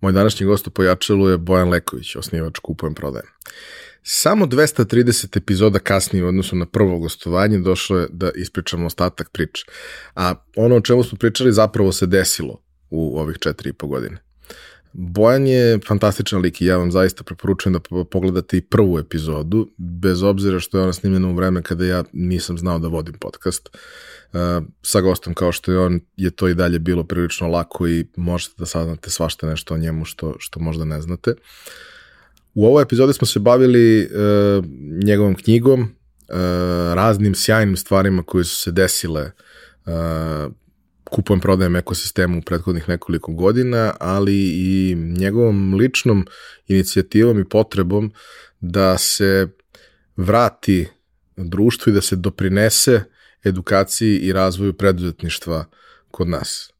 Moj današnji gost u Pojačalu je Bojan Leković, osnivač Kupujem prodajem. Samo 230 epizoda kasnije u odnosu na prvo gostovanje došlo je da ispričamo ostatak priče. A ono o čemu smo pričali zapravo se desilo u ovih četiri i po godine. Bojan je fantastičan lik i ja vam zaista preporučujem da pogledate i prvu epizodu, bez obzira što je ona snimljena u vreme kada ja nisam znao da vodim podcast. Uh, sa gostom kao što je on, je to i dalje bilo prilično lako i možete da saznate svašta nešto o njemu što, što možda ne znate. U ovoj epizodi smo se bavili uh, njegovom knjigom, uh, raznim sjajnim stvarima koje su se desile uh, kupujem, prodajem ekosistemu u prethodnih nekoliko godina, ali i njegovom ličnom inicijativom i potrebom da se vrati društvu i da se doprinese edukaciji i razvoju preduzetništva kod nas.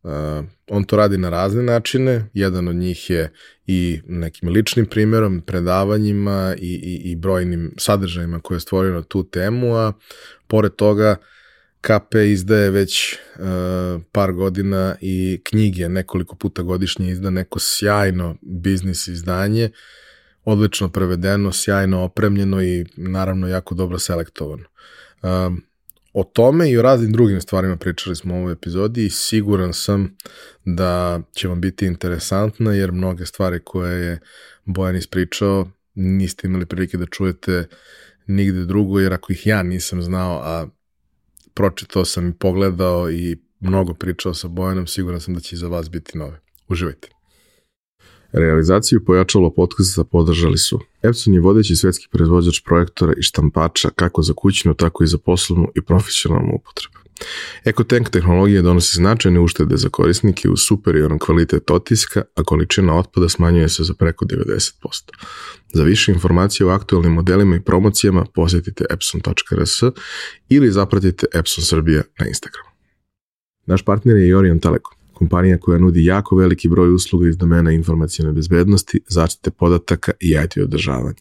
On to radi na razne načine, jedan od njih je i nekim ličnim primjerom, predavanjima i, i, i brojnim sadržajima koje je stvorio na tu temu, a pored toga uh, KP izdaje već uh, par godina i knjige nekoliko puta godišnje izda neko sjajno biznis izdanje, odlično prevedeno, sjajno opremljeno i naravno jako dobro selektovano. Um, o tome i o raznim drugim stvarima pričali smo u ovoj epizodi i siguran sam da će vam biti interesantna jer mnoge stvari koje je Bojan ispričao niste imali prilike da čujete nigde drugo jer ako ih ja nisam znao, a pročitao sam i pogledao i mnogo pričao sa Bojanom, siguran sam da će i za vas biti nove. Uživajte. Realizaciju pojačalo podcasta podržali su Epson je vodeći svetski proizvođač projektora i štampača kako za kućnu, tako i za poslovnu i profesionalnu upotrebu. EcoTank tehnologija donosi značajne uštede za korisnike uz superioran kvalitet otiska, a količina otpada smanjuje se za preko 90%. Za više informacije o aktualnim modelima i promocijama posjetite epson.rs ili zapratite Epson Srbija na Instagramu. Naš partner je i Orion Telekom kompanija koja nudi jako veliki broj usluga iz domena informacijne bezbednosti, zaštite podataka i IT održavanja.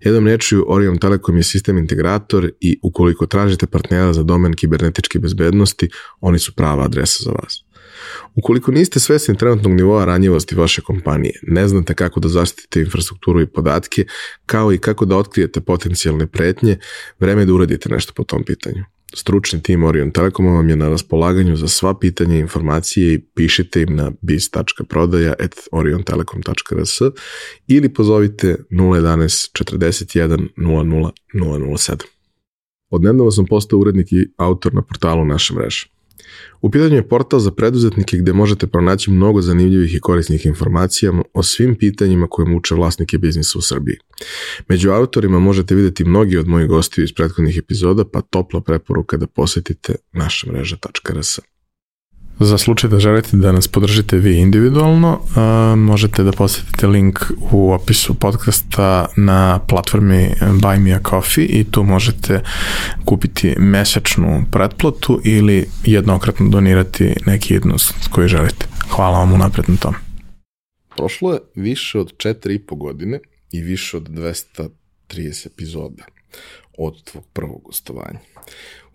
Jednom rečju, Orion Telekom je sistem integrator i ukoliko tražite partnera za domen kibernetičke bezbednosti, oni su prava adresa za vas. Ukoliko niste svesni trenutnog nivoa ranjivosti vaše kompanije, ne znate kako da zaštitite infrastrukturu i podatke, kao i kako da otkrijete potencijalne pretnje, vreme je da uradite nešto po tom pitanju. Stručni tim Orion Telekoma vam je na raspolaganju za sva pitanja i informacije i pišite im na biz.prodaja.oriontelekom.rs ili pozovite 011 41 00 007. Odnedavno sam postao urednik i autor na portalu naše mreže. U pitanju je portal za preduzetnike gde možete pronaći mnogo zanimljivih i korisnih informacija o svim pitanjima koje muče vlasnike biznisa u Srbiji. Među autorima možete videti mnogi od mojih gostiju iz prethodnih epizoda, pa topla preporuka da posetite naša mreža.rs. Za slučaj da želite da nas podržite vi individualno, uh, možete da posetite link u opisu podcasta na platformi Buy Me a Coffee i tu možete kupiti mesečnu pretplatu ili jednokratno donirati neki jednost koji želite. Hvala vam unapred na tom. Prošlo je više od 4,5 godine i više od 230 epizoda od tvog prvog gostovanja.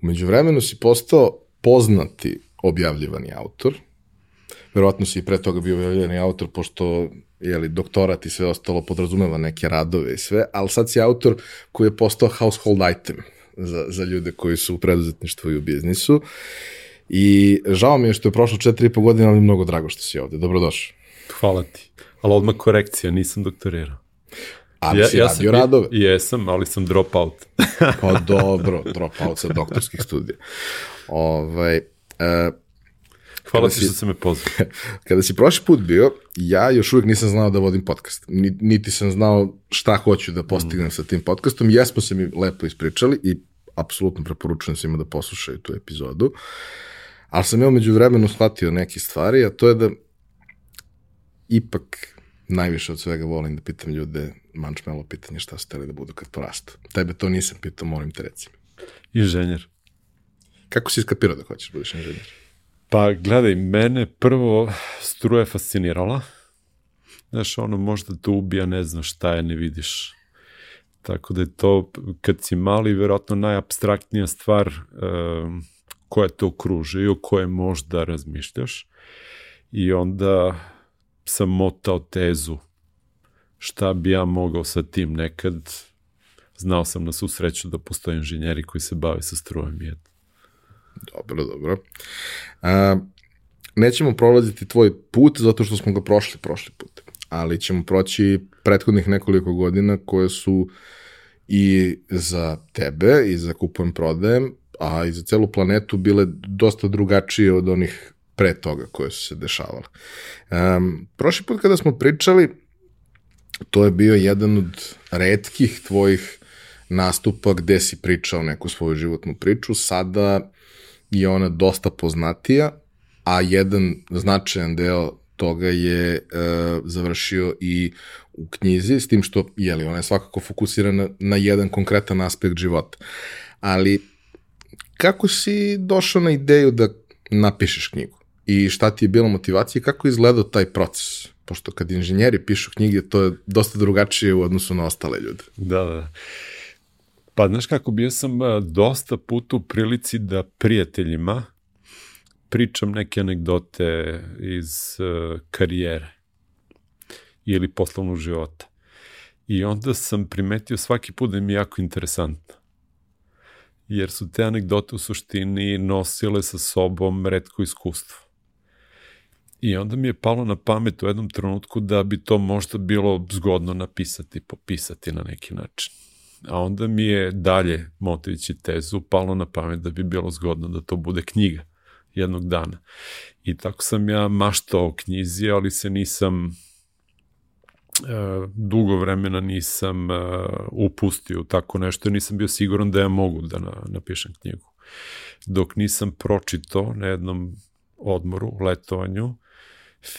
Umeđu vremenu si postao poznati objavljivani autor. Verovatno si i pre toga bio objavljivani autor, pošto jeli, doktorat i sve ostalo podrazumeva neke radove i sve, ali sad si autor koji je postao household item za, za ljude koji su u preduzetništvu i u biznisu. I žao mi je što je prošlo 4,5 godine, ali mnogo drago što si ovde. Dobrodošao. Hvala ti. Ali odmah korekcija, nisam doktorirao. Ali ja, si ja radio sam, radove. Jesam, ali sam drop out. pa dobro, drop out sa doktorskih studija. Ovaj, Uh, Hvala ti što se me pozvao. Kada si prošli put bio, ja još uvijek nisam znao da vodim podcast. Niti sam znao šta hoću da postignem mm. sa tim podcastom. Jesmo se mi lepo ispričali i apsolutno preporučujem svima da poslušaju tu epizodu. Ali sam ja umeđu vremenu shvatio neke stvari, a to je da ipak najviše od svega volim da pitam ljude mančmelo pitanje šta su teli da budu kad porastu. Tebe to nisam pitao, molim te recimo. Inženjer. Kako si iskapirao da hoćeš budeš inženjer? Pa gledaj, mene prvo struja fascinirala. Znaš, ono možda te ubija, ne znam šta je, ne vidiš. Tako da je to, kad si mali, verovatno najabstraktnija stvar um, koja te okruže i o kojoj možda razmišljaš. I onda sam motao tezu šta bi ja mogao sa tim nekad. Znao sam na svu sreću da postoje inženjeri koji se bave sa strujem i eto. Dobro, dobro. A, nećemo prolaziti tvoj put zato što smo ga prošli prošli put, ali ćemo proći prethodnih nekoliko godina koje su i za tebe i za kupujem prodajem, a i za celu planetu bile dosta drugačije od onih pre toga koje su se dešavale. Um, prošli put kada smo pričali, to je bio jedan od redkih tvojih nastupa gde si pričao neku svoju životnu priču, sada je ona dosta poznatija, a jedan značajan deo toga je e, završio i u knjizi, s tim što, jeli, ona je svakako fokusirana na jedan konkretan aspekt života. Ali, kako si došao na ideju da napišeš knjigu? I šta ti je bila motivacija i kako je izgledao taj proces? Pošto kad inženjeri pišu knjige, to je dosta drugačije u odnosu na ostale ljude. Da, da. Pa, znaš kako, bio sam dosta puta u prilici da prijateljima pričam neke anegdote iz uh, karijere ili poslovnog života. I onda sam primetio svaki put da mi jako interesantno. Jer su te anegdote u suštini nosile sa sobom redko iskustvo. I onda mi je palo na pamet u jednom trenutku da bi to možda bilo zgodno napisati, popisati na neki način. A onda mi je dalje, motivići tezu, palo na pamet da bi bilo zgodno da to bude knjiga jednog dana. I tako sam ja maštao o knjizi, ali se nisam e, dugo vremena nisam e, upustio tako nešto, nisam bio siguran da ja mogu da na, napišem knjigu. Dok nisam pročitao na jednom odmoru, letovanju,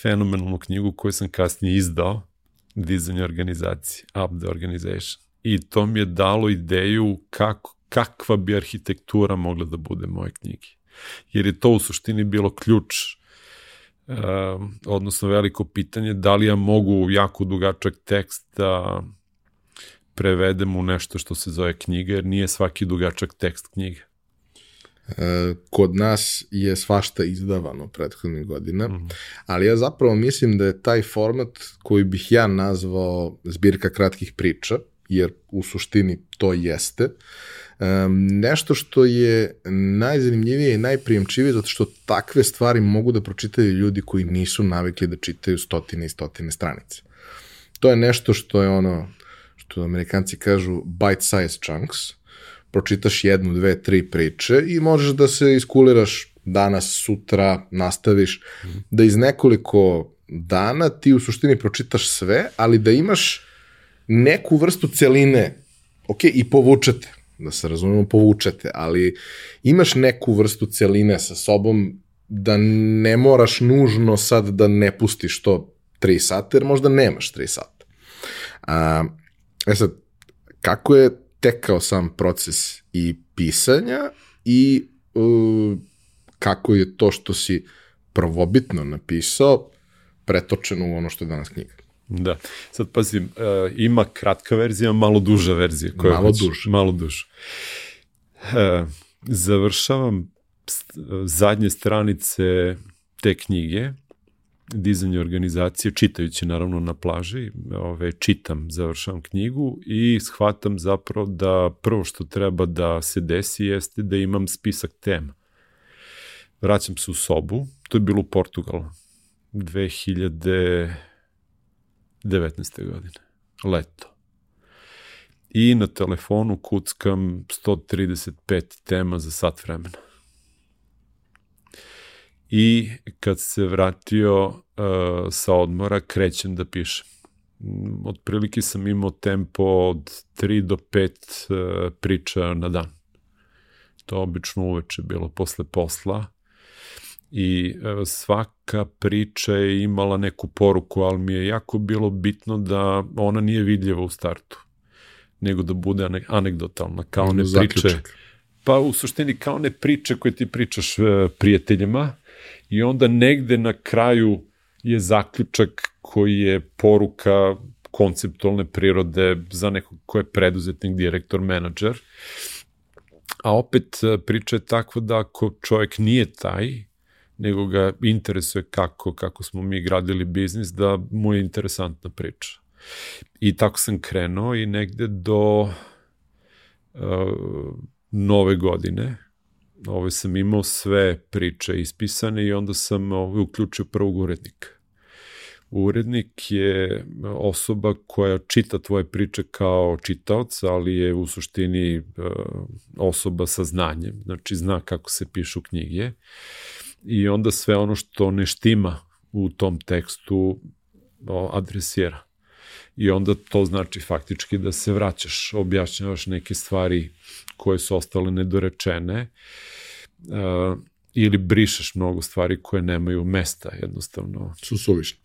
fenomenalnu knjigu koju sam kasnije izdao, Dizanje organizacije, Up the Organization. I to mi je dalo ideju kako, kakva bi arhitektura mogla da bude moje knjige jer je to u suštini bilo ključ uh, odnosno veliko pitanje da li ja mogu jako dugačak tekst da prevedem u nešto što se zove knjiga, jer nije svaki dugačak tekst knjige. E, kod nas je svašta izdavano prethodnih godina, mm -hmm. ali ja zapravo mislim da je taj format koji bih ja nazvao zbirka kratkih priča, jer u suštini to jeste, um, nešto što je najzanimljivije i najprijemčivije zato što takve stvari mogu da pročitaju ljudi koji nisu navikli da čitaju stotine i stotine stranice. To je nešto što je ono, što amerikanci kažu bite size chunks, pročitaš jednu, dve, tri priče i možeš da se iskuliraš danas, sutra, nastaviš, da iz nekoliko dana ti u suštini pročitaš sve, ali da imaš neku vrstu celine, ok, i povučete da se razumemo, povučete, ali imaš neku vrstu celine sa sobom da ne moraš nužno sad da ne pustiš to 3 sata, jer možda nemaš 3 sata. A, e sad, kako je tekao sam proces i pisanja i uh, kako je to što si prvobitno napisao pretočeno u ono što je danas knjiga? Da. Sad pazim, uh, ima kratka verzija, malo duža verzija. Koja malo duža. Malo duža. Uh, završavam zadnje stranice te knjige, dizanje organizacije, čitajući naravno na plaži, ove, čitam, završavam knjigu i shvatam zapravo da prvo što treba da se desi jeste da imam spisak tema. Vraćam se u sobu, to je bilo u Portugalu, 2000 19. godine. Leto. I na telefonu kuckam 135 tema za sat vremena. I kad se vratio uh, sa odmora, krećem da pišem. Otprilike sam imao tempo od 3 do 5 uh, priča na dan. To obično uveče bilo posle posla i e, svaka priča je imala neku poruku, ali mi je jako bilo bitno da ona nije vidljiva u startu, nego da bude anegdotalna, kao ne priče. Pa u suštini kao ne priče koje ti pričaš e, prijateljima i onda negde na kraju je zaključak koji je poruka konceptualne prirode za nekog ko je preduzetnik, direktor, menadžer. A opet e, priča je takva da ako čovjek nije taj, nego ga interesuje kako, kako smo mi gradili biznis, da mu je interesantna priča. I tako sam krenuo i negde do uh, nove godine, ovaj, sam imao sve priče ispisane i onda sam ovaj, uključio prvog urednika. Urednik je osoba koja čita tvoje priče kao čitaoc, ali je u suštini uh, osoba sa znanjem, znači zna kako se pišu knjige i onda sve ono što ne štima u tom tekstu adresira. I onda to znači faktički da se vraćaš, objašnjavaš neke stvari koje su ostale nedorečene uh, ili brišeš mnogo stvari koje nemaju mesta jednostavno. Su suvišne.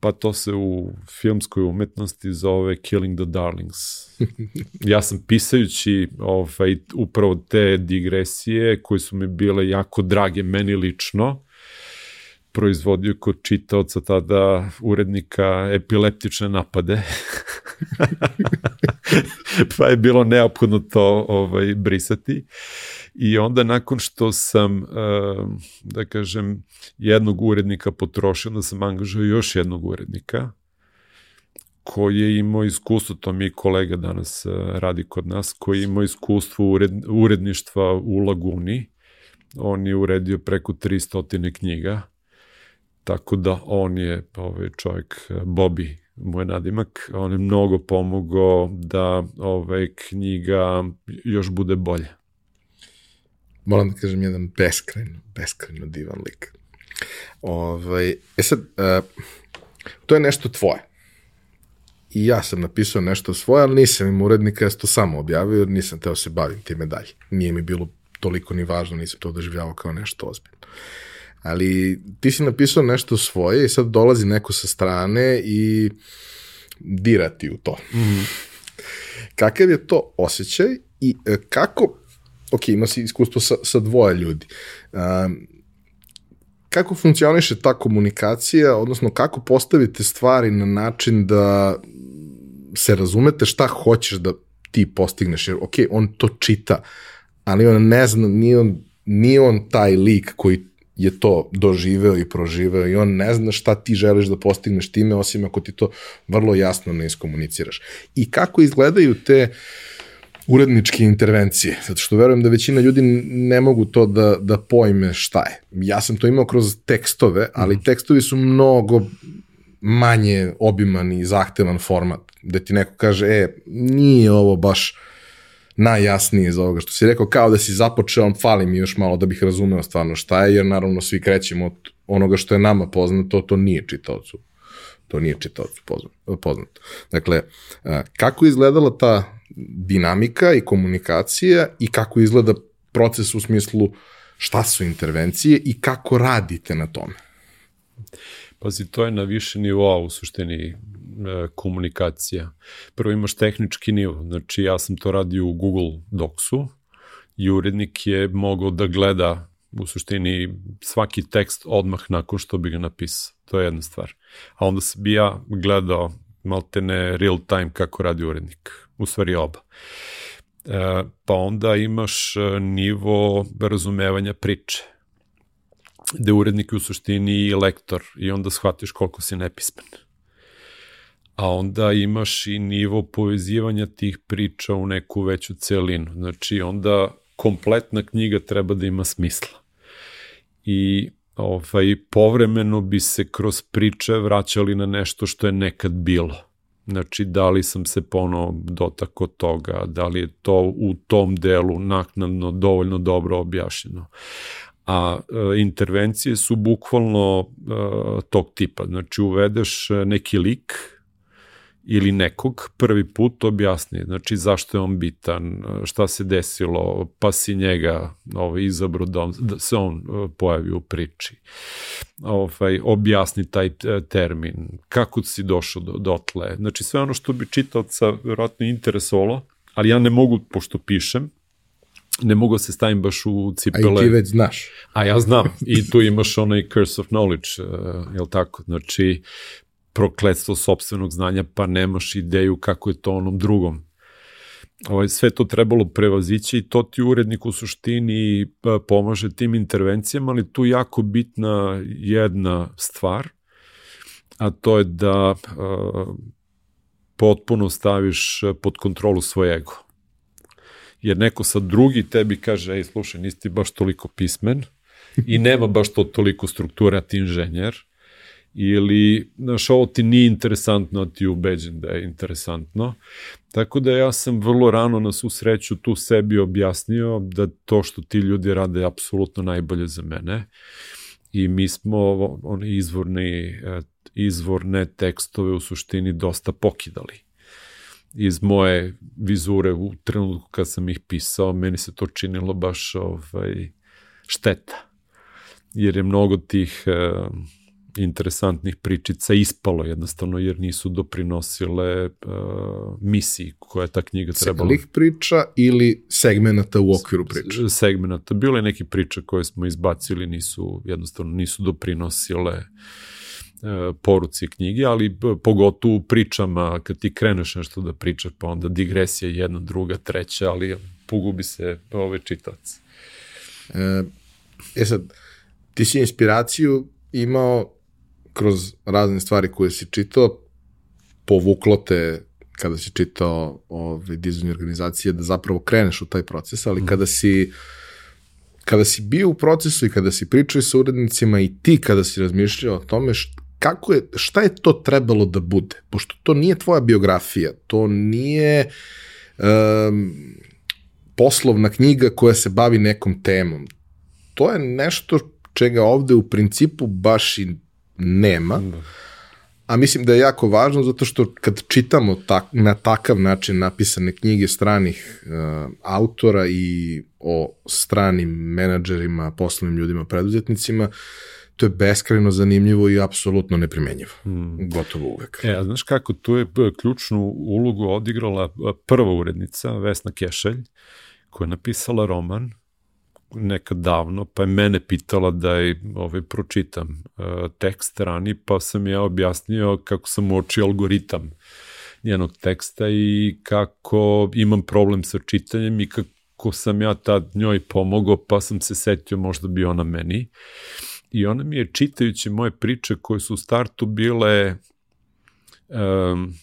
Pa to se u filmskoj umetnosti zove Killing the Darlings. ja sam pisajući ovaj, upravo te digresije koje su mi bile jako drage meni lično, proizvodio kod čitaoca tada urednika epileptične napade. pa je bilo neophodno to ovaj, brisati. I onda nakon što sam, da kažem, jednog urednika potrošio, da sam angažao još jednog urednika, koji je imao iskustvo, to mi kolega danas uh, radi kod nas, koji je imao iskustvo ured, uredništva u Laguni. On je uredio preko 300 knjiga, tako da on je ovaj čovjek Bobby moj nadimak, on je mnogo pomogao da ovaj knjiga još bude bolje moram da kažem, jedan beskrajno, beskrajno divan lik. Ovaj, e sad, uh, to je nešto tvoje. I ja sam napisao nešto svoje, ali nisam im urednika, ja sam to samo objavio, nisam teo se bavim time dalje. Nije mi bilo toliko ni važno, nisam to doživljavao kao nešto ozbiljno. Ali ti si napisao nešto svoje i sad dolazi neko sa strane i dira ti u to. Mm -hmm. Kakav je to osjećaj i e, kako ok, ima si iskustvo sa, sa dvoje ljudi. Um, kako funkcioniše ta komunikacija, odnosno kako postavite stvari na način da se razumete šta hoćeš da ti postigneš, jer ok, on to čita, ali on ne zna, nije on, nije on taj lik koji je to doživeo i proživeo i on ne zna šta ti želiš da postigneš time, osim ako ti to vrlo jasno ne iskomuniciraš. I kako izgledaju te uredničke intervencije, zato što verujem da većina ljudi ne mogu to da, da pojme šta je. Ja sam to imao kroz tekstove, ali mhm. tekstovi su mnogo manje obiman i zahtevan format, da ti neko kaže, e, nije ovo baš najjasnije iz ovoga što si rekao, kao da si započeo, fali mi još malo da bih razumeo stvarno šta je, jer naravno svi krećemo od onoga što je nama poznato, to nije čitaocu. To nije čitaocu poznato. Dakle, kako izgledala ta dinamika i komunikacija i kako izgleda proces u smislu šta su intervencije i kako radite na tome. Pazi, to je na više nivoa u suštini komunikacija. Prvo imaš tehnički nivo, znači ja sam to radio u Google Docsu i urednik je mogao da gleda u suštini svaki tekst odmah nakon što bi ga napisao. To je jedna stvar. A onda bi ja gledao maltene real time kako radi urednik u stvari oba. E, pa onda imaš e, nivo razumevanja priče, gde urednik je u suštini lektor i onda shvatiš koliko si nepismen. A onda imaš i nivo povezivanja tih priča u neku veću celinu. Znači onda kompletna knjiga treba da ima smisla. I ovaj, povremeno bi se kroz priče vraćali na nešto što je nekad bilo Znači, da li sam se ponovo dotako toga, da li je to u tom delu naknadno dovoljno dobro objašnjeno. A e, intervencije su bukvalno e, tog tipa. Znači, uvedeš neki lik, ili nekog prvi put objasni, znači zašto je on bitan, šta se desilo, pa si njega ovaj, izabro da, on, da se on uh, pojavi u priči. Ovaj, objasni taj termin, kako si došao do, dotle. Znači sve ono što bi čitaoca vjerojatno interesovalo, ali ja ne mogu, pošto pišem, ne mogu da se stavim baš u cipele. A i ti već znaš. A ja znam. I tu imaš onaj curse of knowledge, uh, jel tako? Znači, prokledstvo sobstvenog znanja, pa nemaš ideju kako je to onom drugom. ovaj, sve to trebalo prevazići i to ti urednik u suštini pa, pomaže tim intervencijama, ali tu jako bitna jedna stvar, a to je da potpuno staviš pod kontrolu svoj ego. Jer neko sa drugi tebi kaže, ej, slušaj, nisi ti baš toliko pismen i nema baš to toliko struktura, ti inženjer, ili, znaš, ovo ti nije interesantno, a ti ubeđen da je interesantno. Tako da ja sam vrlo rano na svu sreću tu sebi objasnio da to što ti ljudi rade je apsolutno najbolje za mene. I mi smo oni izvorni, e, izvorne tekstove u suštini dosta pokidali iz moje vizure u trenutku kad sam ih pisao, meni se to činilo baš ovaj, šteta. Jer je mnogo tih uh, interesantnih pričica ispalo jednostavno jer nisu doprinosile uh, misiji koja je ta knjiga trebala. Celih priča ili segmenata u okviru priče? Segmenata. Bilo je neki priča koje smo izbacili, nisu jednostavno nisu doprinosile uh, poruci knjige, ali pogotovo u pričama kad ti kreneš nešto da pričaš, pa onda digresija jedna, druga, treća, ali pogubi se ove čitac. E, e sad, ti si inspiraciju imao kroz razne stvari koje si čitao, povuklo te kada si čitao ove dizajn organizacije da zapravo kreneš u taj proces, ali mm. kada si kada si bio u procesu i kada si pričao sa urednicima i ti kada si razmišljao o tome št, kako je, šta je to trebalo da bude? Pošto to nije tvoja biografija, to nije um, poslovna knjiga koja se bavi nekom temom. To je nešto čega ovde u principu baš i nema. A mislim da je jako važno zato što kad čitamo tak, na takav način napisane knjige stranih uh, autora i o stranim menadžerima, poslovnim ljudima, preduzetnicima, to je beskrajno zanimljivo i apsolutno neprimenjivo. Hmm. Gotovo uvek. E, a znaš kako, tu je ključnu ulogu odigrala prva urednica, Vesna Kešelj, koja je napisala roman nekad davno, pa je mene pitala da je ovaj, pročitam uh, tekst rani, pa sam ja objasnio kako sam uočio algoritam njenog teksta i kako imam problem sa čitanjem i kako sam ja tad njoj pomogao, pa sam se setio možda bi ona meni. I ona mi je čitajući moje priče koje su u startu bile um,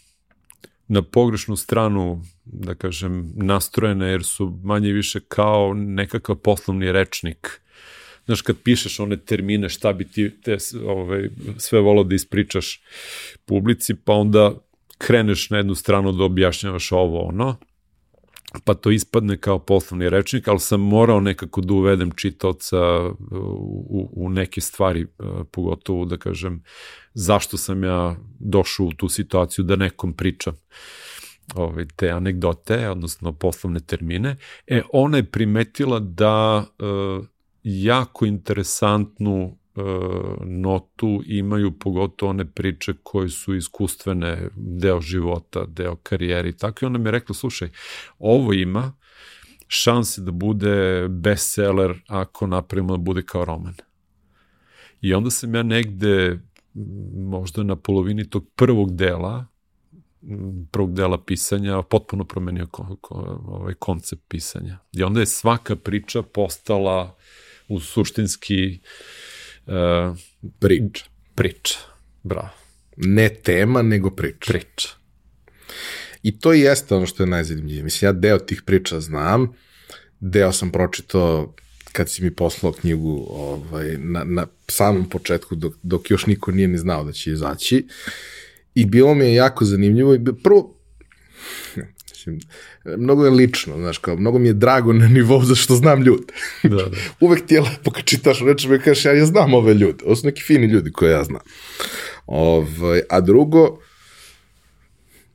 na pogrešnu stranu, da kažem, nastrojene, jer su manje više kao nekakav poslovni rečnik. Znaš, kad pišeš one termine, šta bi ti te, ovaj, sve volao da ispričaš publici, pa onda kreneš na jednu stranu da objašnjavaš ovo, ono, pa to ispadne kao poslovni rečnik, ali sam morao nekako da uvedem čitaoca u, u neke stvari, e, pogotovo da kažem zašto sam ja došao u tu situaciju da nekom pričam ovaj, te anegdote, odnosno poslovne termine. E, ona je primetila da e, jako interesantnu E, notu imaju pogotovo one priče koje su iskustvene, deo života, deo karijere i tako. I ona mi je rekla, slušaj, ovo ima šanse da bude bestseller ako napravimo da bude kao roman. I onda sam ja negde, možda na polovini tog prvog dela, prvog dela pisanja, potpuno promenio ko, ko, ovaj koncept pisanja. I onda je svaka priča postala u suštinski uh, Uh, priča. Priča, bravo. Ne tema, nego priča. Priča. I to jeste ono što je najzanimljivije. Mislim, ja deo tih priča znam, deo sam pročitao kad si mi poslao knjigu ovaj, na, na samom početku, dok, dok još niko nije ni znao da će izaći. I bilo mi je jako zanimljivo. I prvo, Mislim, mnogo je lično, znaš, kao, mnogo mi je drago na nivou za što znam ljude. Da, da. Uvek ti je lepo kad čitaš reči, me kažeš, ja, ja znam ove ljude. Ovo su neki fini ljudi koje ja znam. Ovaj, a drugo,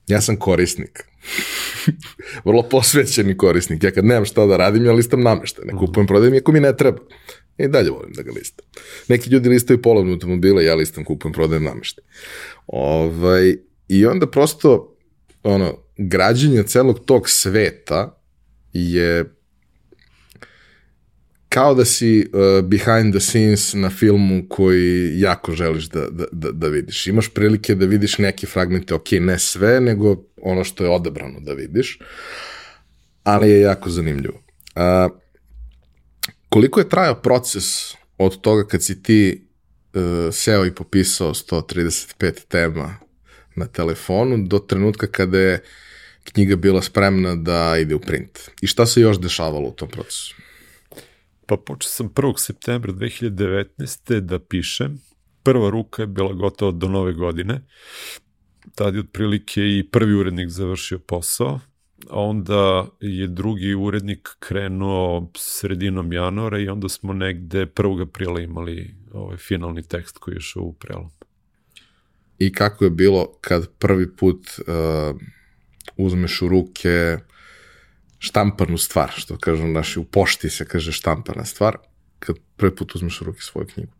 ja sam korisnik. Vrlo posvećeni korisnik. Ja kad nemam šta da radim, ja listam namešta. Ne kupujem, prodajem, ako mi ne treba. I dalje volim da ga listam. Neki ljudi listaju polovne automobile, ja listam, kupujem, prodajem namešta. Ovaj, I onda prosto, ono, građenje celog tog sveta je kao da si uh, behind the scenes na filmu koji jako želiš da, da, da, da vidiš. Imaš prilike da vidiš neke fragmente, ok, ne sve, nego ono što je odebrano da vidiš. ali je jako zanimljivo. A, koliko je trajao proces od toga kad si ti uh, seo i popisao 135 tema na telefonu do trenutka kada je knjiga bila spremna da ide u print? I šta se još dešavalo u tom procesu? Pa počeo sam 1. septembra 2019. da pišem. Prva ruka je bila gotova do nove godine. Tad je otprilike i prvi urednik završio posao a onda je drugi urednik krenuo sredinom januara i onda smo negde 1. aprila imali ovaj finalni tekst koji je šao u prelom. I kako je bilo kad prvi put uh, uzmeš u ruke štampanu stvar, što kažem naši, u pošti se kaže štampana stvar, kad prvi put uzmeš u ruke svoju knjigu?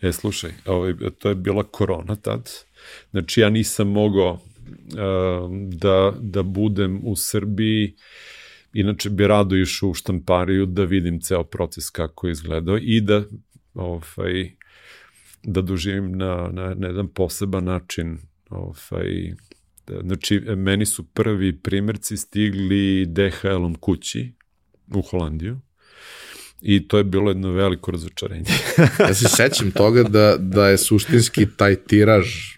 E, slušaj, ovaj, to je bila korona tad, znači ja nisam mogao da, da budem u Srbiji, inače bi rado išao u štampariju da vidim ceo proces kako je izgledao i da ovaj, da doživim na, na, na jedan poseban način ovaj, znači meni su prvi primjerci stigli DHL-om kući u Holandiju i to je bilo jedno veliko razočarenje. ja se sećam toga da, da je suštinski taj tiraž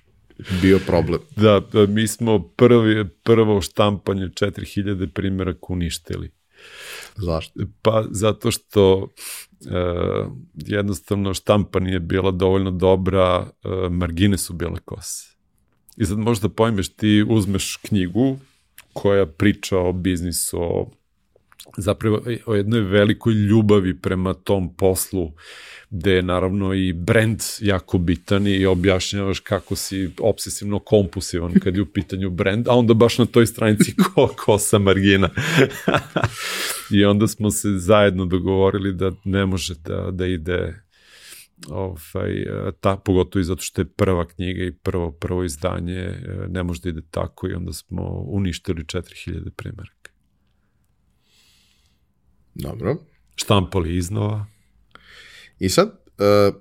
bio problem. Da, da, mi smo prvi, prvo štampanje 4000 primjeraka uništili. Zašto? Pa zato što uh, jednostavno štampa nije bila dovoljno dobra, uh, margine su bile kose. I sad možda pojmeš, ti uzmeš knjigu koja priča o biznisu, o zapravo o jednoj velikoj ljubavi prema tom poslu, gde je naravno i brand jako bitan i objašnjavaš kako si obsesivno kompulsivan kad je u pitanju brand, a onda baš na toj stranici ko, kosa margina. I onda smo se zajedno dogovorili da ne može da, da ide ovaj, ta, pogotovo i zato što je prva knjiga i prvo, prvo izdanje, ne može da ide tako i onda smo uništili 4000 primjeraka. Dobro. Štampali iznova. I sad, uh,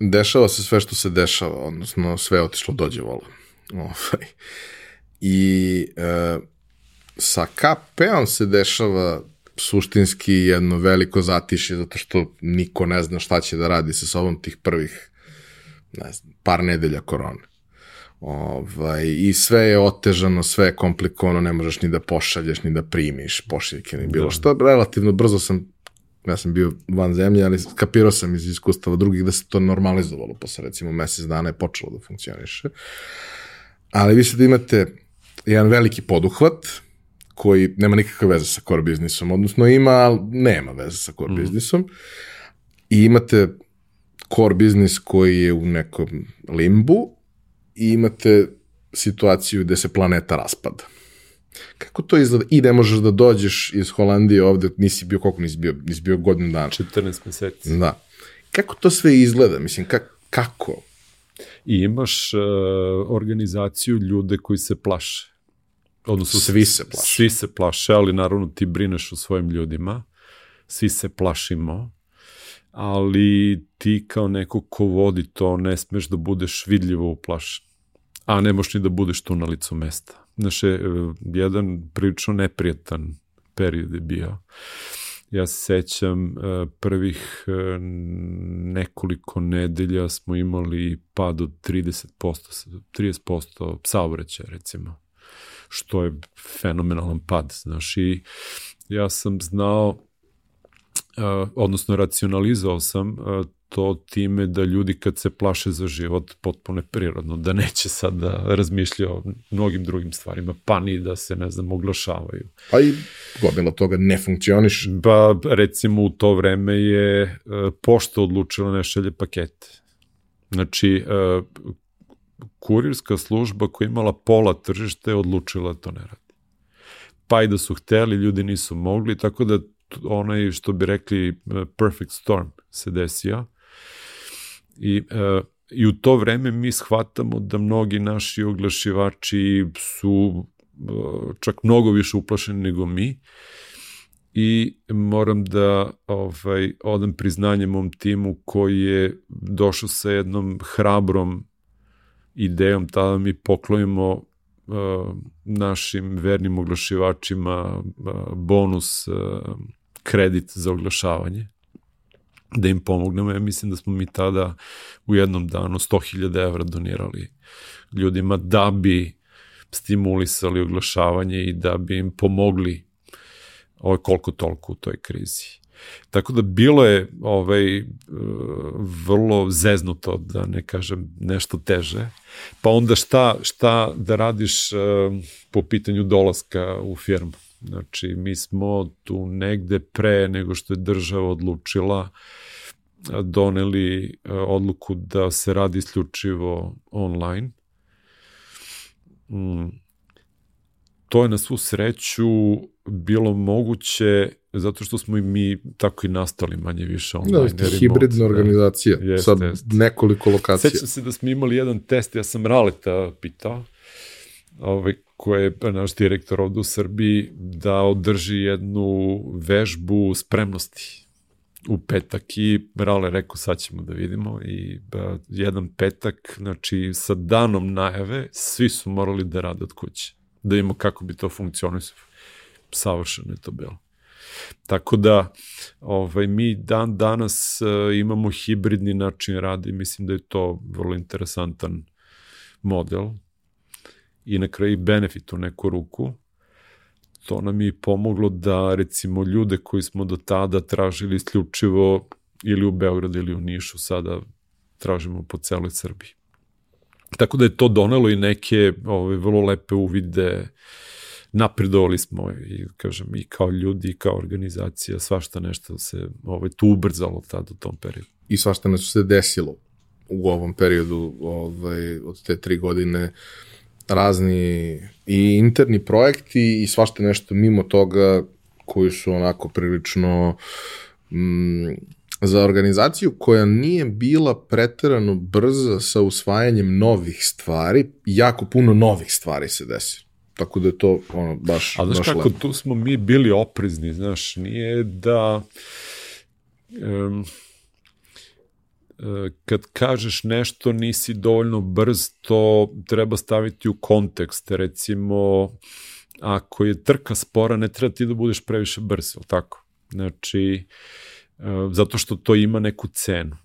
dešava se sve što se dešava, odnosno sve je otišlo dođe vola. Ovaj. I uh, sa KP-om se dešava suštinski jedno veliko zatišje, zato što niko ne zna šta će da radi sa sobom tih prvih ne znam, par nedelja korone. Ovaj, I sve je otežano, sve je komplikovano, ne možeš ni da pošalješ, ni da primiš pošiljke, ni bilo da. što. Relativno brzo sam, ja sam bio van zemlje, ali kapirao sam iz iskustava drugih da se to normalizovalo posle recimo mesec dana je počelo da funkcioniše. Ali vi sad imate jedan veliki poduhvat koji nema nikakve veze sa core biznisom, odnosno ima, ali nema veze sa core mm. biznisom. I imate core biznis koji je u nekom limbu, i imate situaciju gde se planeta raspada. Kako to izgleda? I ne možeš da dođeš iz Holandije ovde, nisi bio, koliko nisi bio? Nisi bio godinu dana. 14 meseci. Da. Kako to sve izgleda? Mislim, ka, kako? I imaš uh, organizaciju ljude koji se plaše. Odnosno, svi se plaše. Svi se plaše, ali naravno ti brineš o svojim ljudima. Svi se plašimo ali ti kao neko ko vodi to ne smeš da budeš vidljivo uplašen a ne možeš ni da budeš tu na licu mesta. Znaš, je, jedan prilično neprijatan period je bio. Ja se sećam e, prvih e, nekoliko nedelja smo imali pad od 30%, 30% saobraćaja recimo, što je fenomenalan pad, znaš, i ja sam znao, uh, odnosno racionalizao sam to time da ljudi kad se plaše za život potpuno je prirodno, da neće sad da razmišlja o mnogim drugim stvarima, pa ni da se, ne znam, oglašavaju. Pa i gomila toga ne funkcioniš. Pa recimo u to vreme je e, pošta odlučila ne šalje pakete. Znači, e, kurirska služba koja imala pola tržište je odlučila da to ne radi. Pa i da su hteli, ljudi nisu mogli, tako da onaj što bi rekli e, perfect storm se desio I, uh, I u to vreme mi shvatamo da mnogi naši oglašivači su uh, čak mnogo više uplašeni nego mi. I moram da ovaj, odam priznanje mom timu koji je došao sa jednom hrabrom idejom tada mi poklonimo našim vernim oglašivačima bonus kredit za oglašavanje da im pomognemo. Ja mislim da smo mi tada u jednom danu 100.000 evra donirali ljudima da bi stimulisali oglašavanje i da bi im pomogli ovaj, koliko toliko u toj krizi. Tako da bilo je ovaj, vrlo zeznuto, da ne kažem nešto teže. Pa onda šta, šta da radiš po pitanju dolaska u firmu? Znači, mi smo tu negde pre nego što je država odlučila doneli odluku da se radi isključivo online. Mm. To je na svu sreću bilo moguće zato što smo i mi tako i nastali manje više online. Da, hibridna organizacija da. sa jest. nekoliko lokacija. Sećam se da smo imali jedan test, ja sam Raleta pitao, ovaj, koji je naš direktor ovde u Srbiji, da održi jednu vežbu spremnosti u petak i Rale rekao sad ćemo da vidimo i ba, jedan petak, znači sa danom najave, svi su morali da rade od kuće, da imamo kako bi to funkcionisalo. Savršeno je to bilo. Tako da ovaj, mi dan danas uh, imamo hibridni način rada i mislim da je to vrlo interesantan model i na kraju benefit u neku ruku. To nam je pomoglo da recimo ljude koji smo do tada tražili isključivo ili u Beogradu ili u Nišu sada tražimo po celoj Srbiji. Tako da je to donelo i neke ove, vrlo lepe uvide uh, napredovali smo i kažem i kao ljudi i kao organizacija svašta nešto se ovaj tu ubrzalo tad u tom periodu. I svašta nešto se desilo u ovom periodu ovaj od te tri godine razni i interni projekti i svašta nešto mimo toga koji su onako prilično mm, za organizaciju koja nije bila preterano brza sa usvajanjem novih stvari, jako puno novih stvari se desilo. Tako da je to ono, baš, A znaš baš kako, lepo. tu smo mi bili oprezni, znaš, nije da... Um, kad kažeš nešto nisi dovoljno brz, to treba staviti u kontekst. Recimo, ako je trka spora, ne treba ti da budeš previše brz, ili tako? Znači, zato što to ima neku cenu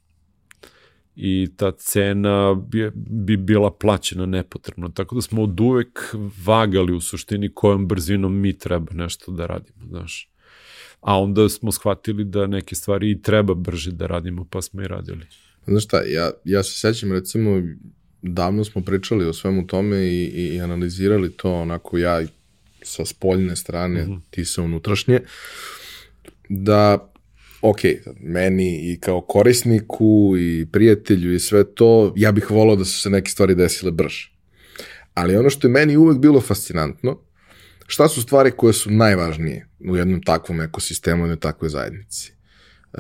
i ta cena bi, bi bila plaćena nepotrebno. Tako da smo od uvek vagali u suštini kojom brzinom mi treba nešto da radimo, znaš. A onda smo shvatili da neke stvari i treba brže da radimo, pa smo i radili. Znaš šta, ja, ja se sećam recimo, davno smo pričali o svemu tome i, i, i analizirali to onako ja sa spoljne strane, mm -hmm. ti sa unutrašnje, da ok, meni i kao korisniku i prijatelju i sve to, ja bih volao da su se neke stvari desile brže. Ali ono što je meni uvek bilo fascinantno, šta su stvari koje su najvažnije u jednom takvom ekosistemu, u jednoj takvoj zajednici? E,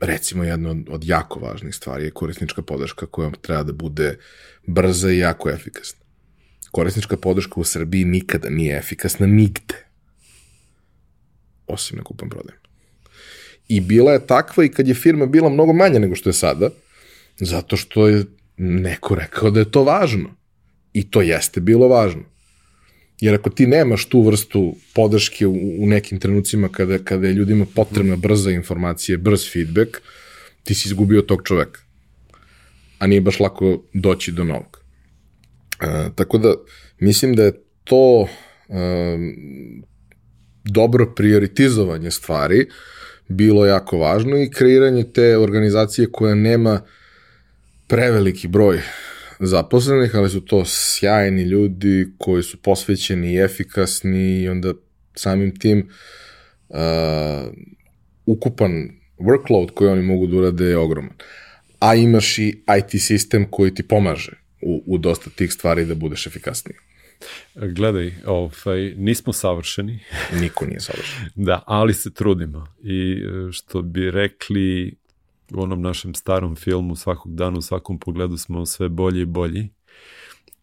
recimo, jedna od, od jako važnih stvari je korisnička podrška koja treba da bude brza i jako efikasna. Korisnička podrška u Srbiji nikada nije efikasna nigde. Osim na kupom prodajem. I bila je takva i kad je firma bila mnogo manja nego što je sada, zato što je neko rekao da je to važno. I to jeste bilo važno. Jer ako ti nemaš tu vrstu podrške u, u nekim trenucima kada, kada je ljudima potrebna brza informacija, brz feedback, ti si izgubio tog čoveka. A nije baš lako doći do novog. E, tako da, mislim da je to e, dobro prioritizovanje stvari, bilo jako važno i kreiranje te organizacije koja nema preveliki broj zaposlenih, ali su to sjajni ljudi koji su posvećeni i efikasni i onda samim tim uh, ukupan workload koji oni mogu da urade je ogroman. A imaš i IT sistem koji ti pomaže u, u dosta tih stvari da budeš efikasniji. Gledaj, ovaj, nismo savršeni. Niko nije savršen. da, ali se trudimo. I e, što bi rekli u onom našem starom filmu svakog dana u svakom pogledu smo sve bolji i bolji.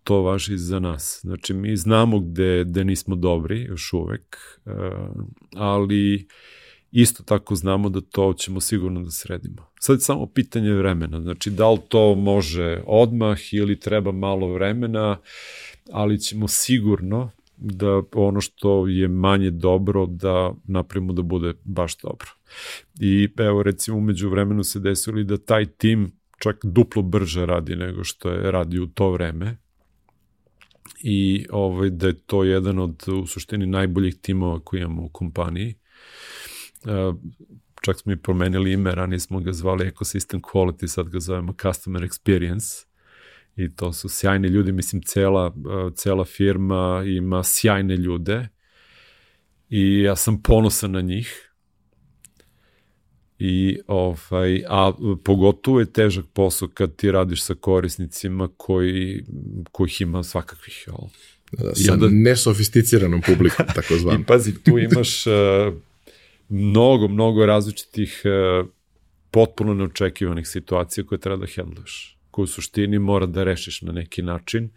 To važi za nas. Znači, mi znamo gde, gde nismo dobri još uvek, e, ali isto tako znamo da to ćemo sigurno da sredimo. Sad je samo pitanje vremena. Znači, da li to može odmah ili treba malo vremena, ali ćemo sigurno da ono što je manje dobro da napravimo da bude baš dobro. I evo recimo umeđu vremenu se desilo da taj tim čak duplo brže radi nego što je radi u to vreme i ovaj, da je to jedan od u suštini najboljih timova koji imamo u kompaniji. Uh, čak smo i promenili ime, ranije smo ga zvali Ecosystem Quality, sad ga zovemo Customer Experience i to su sjajni ljudi, mislim cela, cela firma ima sjajne ljude i ja sam ponosan na njih I, ovaj, a pogotovo je težak posao kad ti radiš sa korisnicima koji, kojih ima svakakvih. Jel? Da, sa onda, nesofisticiranom publikom, tako zvan. I pazi, tu imaš uh, mnogo, mnogo različitih uh, potpuno neočekivanih situacija koje treba da hendluješ, koje u suštini mora da rešiš na neki način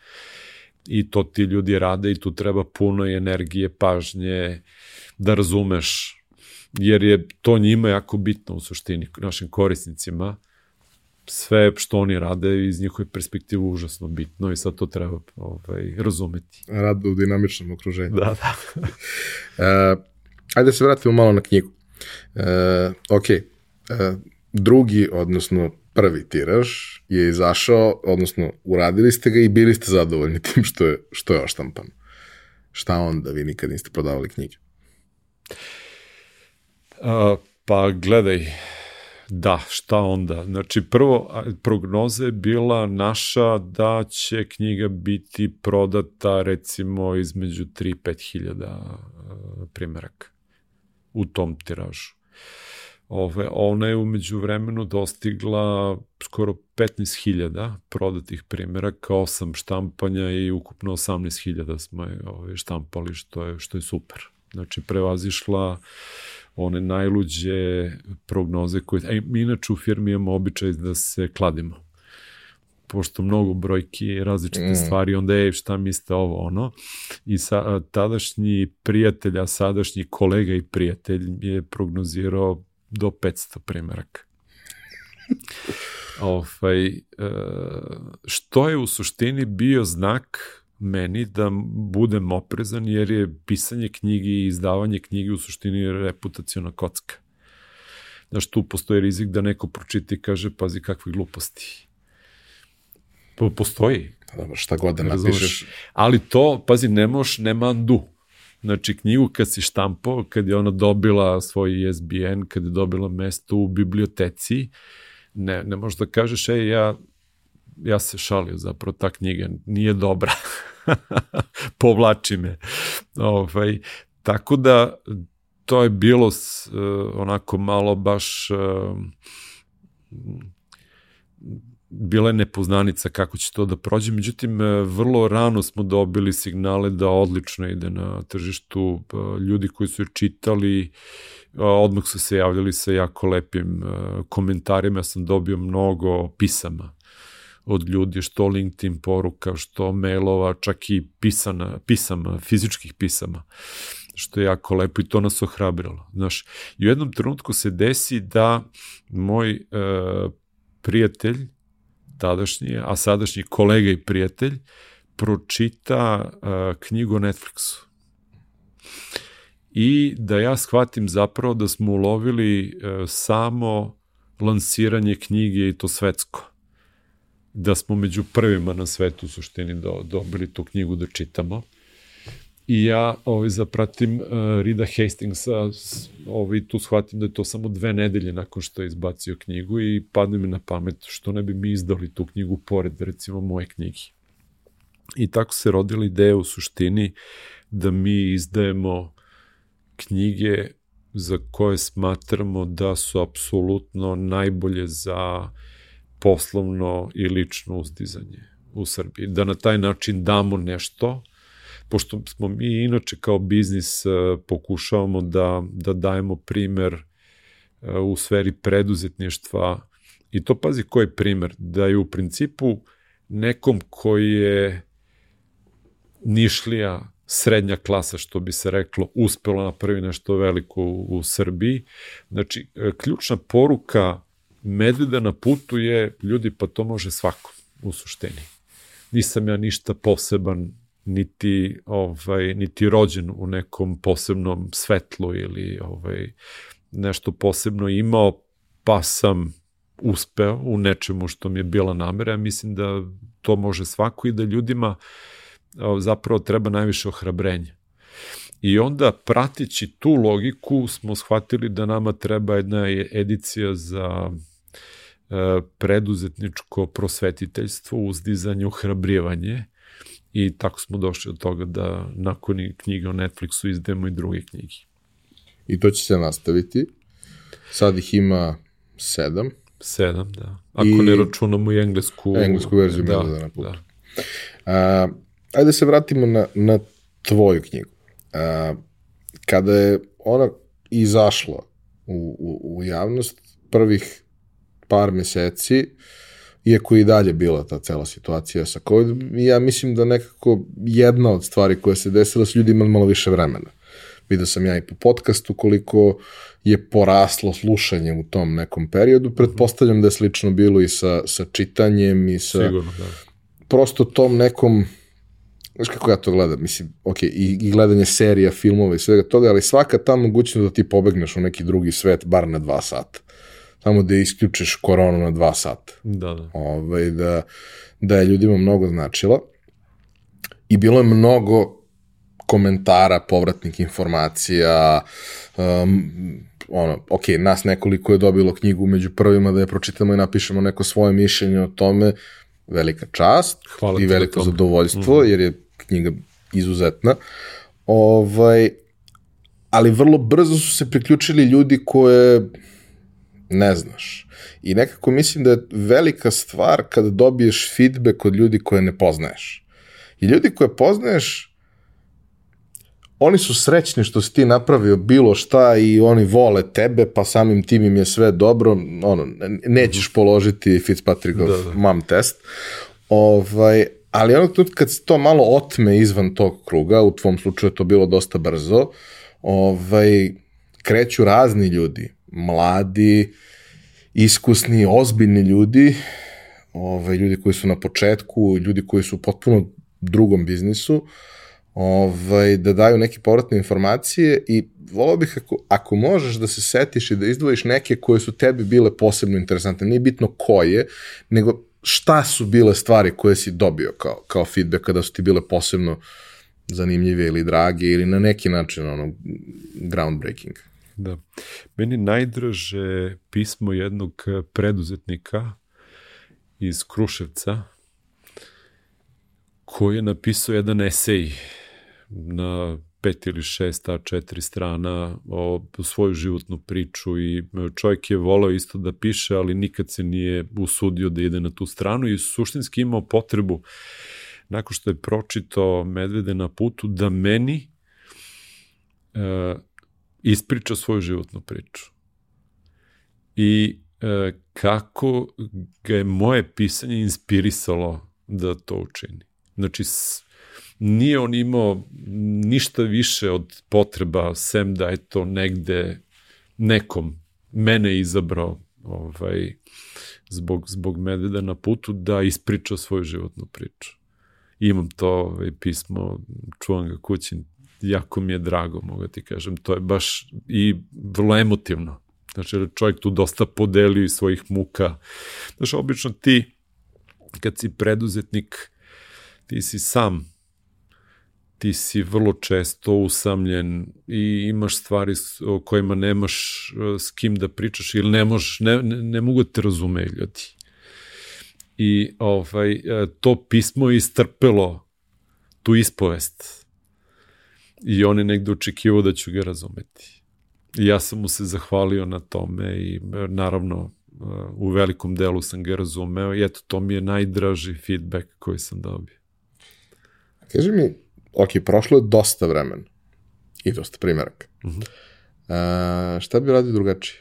i to ti ljudi rade i tu treba puno energije, pažnje, da razumeš jer je to njima jako bitno u suštini, našim korisnicima, sve što oni rade iz njihove perspektive užasno bitno i sad to treba ovaj, razumeti. Rad u dinamičnom okruženju. Da, da. uh, ajde da se vratimo malo na knjigu. Uh, ok, uh, drugi, odnosno prvi tiraž je izašao, odnosno uradili ste ga i bili ste zadovoljni tim što je, što je oštampano. Šta onda vi nikad niste prodavali knjige? Uh, pa gledaj, da, šta onda? Znači, prvo, prognoza je bila naša da će knjiga biti prodata recimo između 3-5 hiljada primjeraka u tom tiražu. Ove, ona je umeđu vremenu dostigla skoro 15.000 prodatih primjeraka, 8 štampanja i ukupno 18.000 smo je ove, štampali, što je, što je super. Znači, prevazišla one najluđe prognoze koje... A mi inače u firmi imamo običaj da se kladimo pošto mnogo brojki, različite mm. stvari, onda je šta mislite ovo, ono. I sa, tadašnji prijatelj, a sadašnji kolega i prijatelj je prognozirao do 500 primjeraka. ovaj, e, što je u suštini bio znak meni da budem oprezan jer je pisanje knjige i izdavanje knjige u suštini reputacijona kocka. Znaš, tu postoji rizik da neko pročita i kaže, pazi kakve gluposti. Po, postoji. Pa dobro, šta god da napišeš. Ali to, pazi, ne moš, nema andu. Znači, knjigu kad si štampao, kad je ona dobila svoj ISBN, kad je dobila mesto u biblioteci, ne, ne možeš da kažeš, ej, ja ja se šalio zapravo, ta knjiga nije dobra. Povlači me. Ovaj, tako da, to je bilo uh, onako malo baš uh, bila je nepoznanica kako će to da prođe, međutim e, vrlo rano smo dobili signale da odlično ide na tržištu, ljudi koji su je čitali odmah su se javljali sa jako lepim komentarima, ja sam dobio mnogo pisama od ljudi, što LinkedIn poruka, što mailova, čak i pisana, pisama, fizičkih pisama, što je jako lepo i to nas ohrabrilo. Znaš, i u jednom trenutku se desi da moj e, prijatelj, tadašnji, a sadašnji kolega i prijatelj, pročita e, knjigu o Netflixu. I da ja shvatim zapravo da smo ulovili e, samo lansiranje knjige i to svetsko da smo među prvima na svetu u suštini do, dobili tu knjigu da čitamo. I ja ovaj, zapratim uh, Rida Hastingsa, ovaj, tu shvatim da je to samo dve nedelje nakon što je izbacio knjigu i padne mi na pamet što ne bi mi izdali tu knjigu pored recimo moje knjigi. I tako se rodila ideja u suštini da mi izdajemo knjige za koje smatramo da su apsolutno najbolje za poslovno i lično uzdizanje u Srbiji. Da na taj način damo nešto, pošto smo mi inače kao biznis e, pokušavamo da, da dajemo primer e, u sferi preduzetništva i to pazi koji je primer, da je u principu nekom koji je nišlija srednja klasa, što bi se reklo, uspela na prvi nešto veliko u, u Srbiji. Znači, e, ključna poruka medveda na putu je, ljudi, pa to može svako u suštini. Nisam ja ništa poseban, niti ovaj niti rođen u nekom posebnom svetlu ili ovaj nešto posebno imao pa sam uspeo u nečemu što mi je bila namera. Ja mislim da to može svako i da ljudima zapravo treba najviše ohrabrenja. I onda, pratići tu logiku, smo shvatili da nama treba jedna edicija za e, preduzetničko prosvetiteljstvo, uzdizanje, ohrabrijevanje i tako smo došli od toga da nakon knjiga o Netflixu izdajemo i druge knjige. I to će se nastaviti. Sad ih ima sedam. Sedam, da. Ako I... ne računamo i englesku... Englesku verziju da, da na putu. Da. A, ajde se vratimo na, na tvoju knjigu. A, kada je ona izašla u, u, u javnost, prvih par meseci, iako i dalje bila ta cela situacija sa COVID, ja mislim da nekako jedna od stvari koja se desila su ljudi imali malo više vremena. Vidio sam ja i po podcastu koliko je poraslo slušanje u tom nekom periodu. Pretpostavljam da je slično bilo i sa, sa čitanjem i sa... Sigurno, da. Prosto tom nekom Znaš kako ja to gledam, mislim, ok, i, i gledanje serija, filmova i svega toga, ali svaka ta mogućnost da ti pobegneš u neki drugi svet, bar na dva sata. Samo da isključiš koronu na dva sata. Da, da. Ovaj, da, da je ljudima mnogo značila. I bilo je mnogo komentara, povratnih informacija, um, ono, ok, nas nekoliko je dobilo knjigu među prvima da je pročitamo i napišemo neko svoje mišljenje o tome, velika čast Hvala i veliko zadovoljstvo, mm. jer je knjiga izuzetna. Ovaj, ali vrlo brzo su se priključili ljudi koje ne znaš. I nekako mislim da je velika stvar kada dobiješ feedback od ljudi koje ne poznaješ. I ljudi koje poznaješ, oni su srećni što si ti napravio bilo šta i oni vole tebe, pa samim tim im je sve dobro, ono, nećeš položiti Fitzpatrickov da, da. mam test. Ovaj, ali onog tu kad se to malo otme izvan tog kruga, u tvom slučaju to bilo dosta brzo, ovaj, kreću razni ljudi, mladi, iskusni, ozbiljni ljudi, ovaj, ljudi koji su na početku, ljudi koji su u potpuno drugom biznisu, ovaj, da daju neke povratne informacije i volao bih ako, ako možeš da se setiš i da izdvojiš neke koje su tebi bile posebno interesantne, nije bitno koje, nego šta su bile stvari koje si dobio kao, kao feedback kada su ti bile posebno zanimljive ili drage ili na neki način ono groundbreaking. Da. Meni najdraže pismo jednog preduzetnika iz Kruševca koji je napisao jedan esej na pet ili šest a četiri strana o svoju životnu priču i čovjek je volao isto da piše, ali nikad se nije usudio da ide na tu stranu i suštinski imao potrebu nakon što je pročitao Medvede na putu da meni e, ispriča svoju životnu priču. I e, kako ga je moje pisanje inspirisalo da to učini. Znači, nije on imao ništa više od potreba, sem da je to negde nekom mene izabrao ovaj, zbog, zbog medveda na putu da ispriča svoju životnu priču. Imam to ovaj, pismo, čuvam ga kući, jako mi je drago, mogu ti kažem. To je baš i vrlo emotivno. Znači, čovjek tu dosta podelio iz svojih muka. Znači, obično ti, kad si preduzetnik, ti si sam ti si vrlo često usamljen i imaš stvari o kojima nemaš e, s kim da pričaš ili ne, mož, ne, ne, ne mogu da te razumeju ljudi. I ovaj, e, to pismo je istrpelo tu ispovest. I on je negde očekivao da ću ga razumeti. I ja sam mu se zahvalio na tome i e, naravno u velikom delu sam ga razumeo i eto, to mi je najdraži feedback koji sam dobio. Kaži mi, ok, prošlo je dosta vremena i dosta primjeraka. Uh -huh. A, šta bi radio drugačije?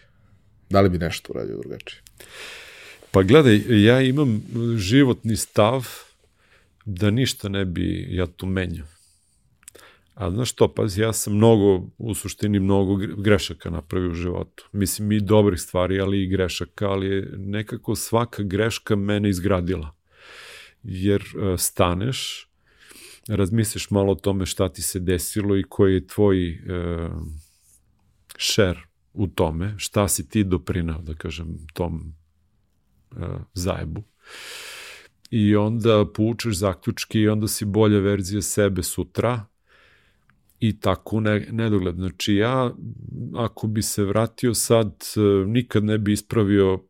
Da li bi nešto uradio drugačije? Pa gledaj, ja imam životni stav da ništa ne bi ja tu menjao. A znaš što, pazi, ja sam mnogo, u suštini mnogo grešaka napravio u životu. Mislim i dobrih stvari, ali i grešaka, ali je nekako svaka greška mene izgradila. Jer uh, staneš, razmisliš malo o tome šta ti se desilo i koji je tvoj e, u tome, šta si ti doprinao, da kažem, tom e, zajebu. I onda poučeš zaključke i onda si bolja verzija sebe sutra i tako ne, nedogled. Znači ja, ako bi se vratio sad, e, nikad ne bi ispravio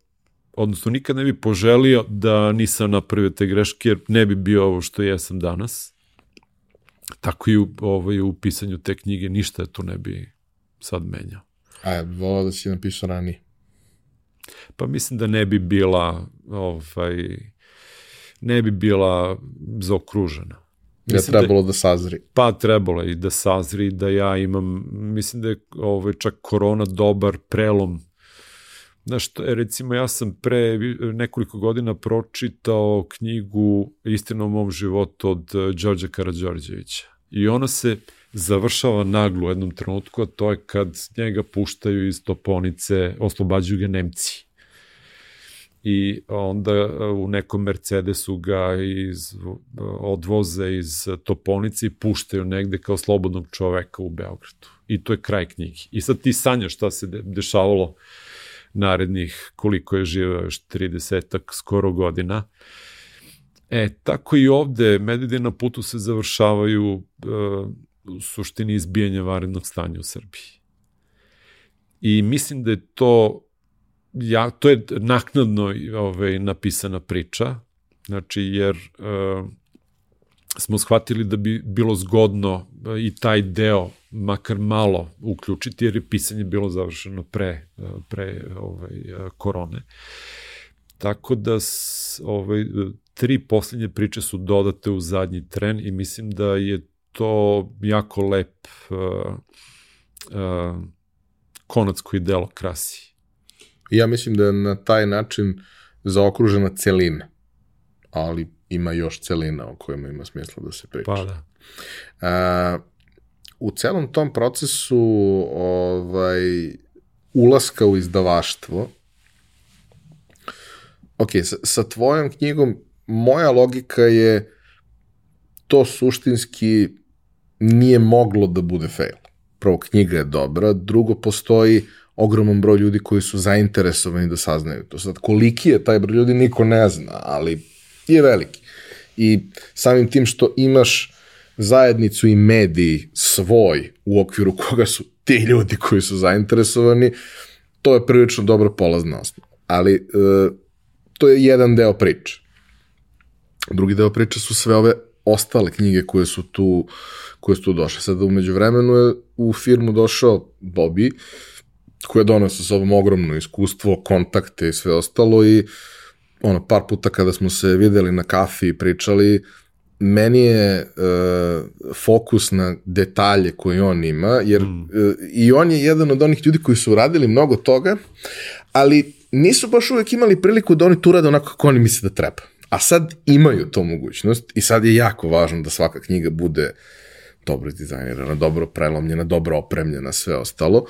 odnosno nikad ne bi poželio da nisam napravio te greške, jer ne bi bio ovo što jesam danas. Tako i u, ovaj, u pisanju te knjige ništa tu ne bi sad menjao. A, volao da si napisao ranije? Pa mislim da ne bi bila ovaj, ne bi bila zaokružena. Je da trebalo da, da sazri. Pa trebalo i da sazri, da ja imam, mislim da je ovaj, čak korona dobar prelom Znaš, recimo ja sam pre nekoliko godina pročitao knjigu Istina o mom životu od eh, Đorđa Karadžorđevića. I ona se završava naglo u jednom trenutku, a to je kad njega puštaju iz toponice, oslobađaju ga Nemci. I onda eh, u nekom Mercedesu ga iz, odvoze iz toponice i puštaju negde kao slobodnog čoveka u Beogradu. I to je kraj knjigi. I sad ti sanjaš šta se dešavalo narednih koliko je živeo još 30 skoro godina. E, tako i ovde, medvede na putu se završavaju uh, u suštini izbijanja varednog stanja u Srbiji. I mislim da je to ja, to je naknadno ovaj, napisana priča, znači jer uh, smo shvatili da bi bilo zgodno i taj deo makar malo uključiti, jer je pisanje bilo završeno pre, pre ovaj, korone. Tako da ovaj, tri poslednje priče su dodate u zadnji tren i mislim da je to jako lep uh, uh, konac koji delo krasi. Ja mislim da je na taj način zaokružena celina, ali ima još celina o kojima ima smisla da se priča. Pa da. A, u celom tom procesu ovaj, ulaska u izdavaštvo, ok, sa, sa tvojom knjigom, moja logika je to suštinski nije moglo da bude fail. Prvo, knjiga je dobra, drugo, postoji ogroman broj ljudi koji su zainteresovani da saznaju to. Sad, koliki je taj broj ljudi, niko ne zna, ali je veliki. I samim tim što imaš zajednicu i mediji svoj u okviru koga su ti ljudi koji su zainteresovani, to je prilično dobro polazna osnova. Ali e, to je jedan deo priče. Drugi deo priče su sve ove ostale knjige koje su tu koje su tu došle. Sada umeđu vremenu je u firmu došao Bobby, je donao sa sobom ogromno iskustvo, kontakte i sve ostalo i ono, par puta kada smo se videli na kafi i pričali, meni je uh, fokus na detalje koje on ima, jer mm. uh, i on je jedan od onih ljudi koji su uradili mnogo toga, ali nisu baš uvek imali priliku da oni tu rade onako kako oni misle da treba. A sad imaju to mogućnost i sad je jako važno da svaka knjiga bude dobro dizajnirana, dobro prelomljena, dobro opremljena, sve ostalo,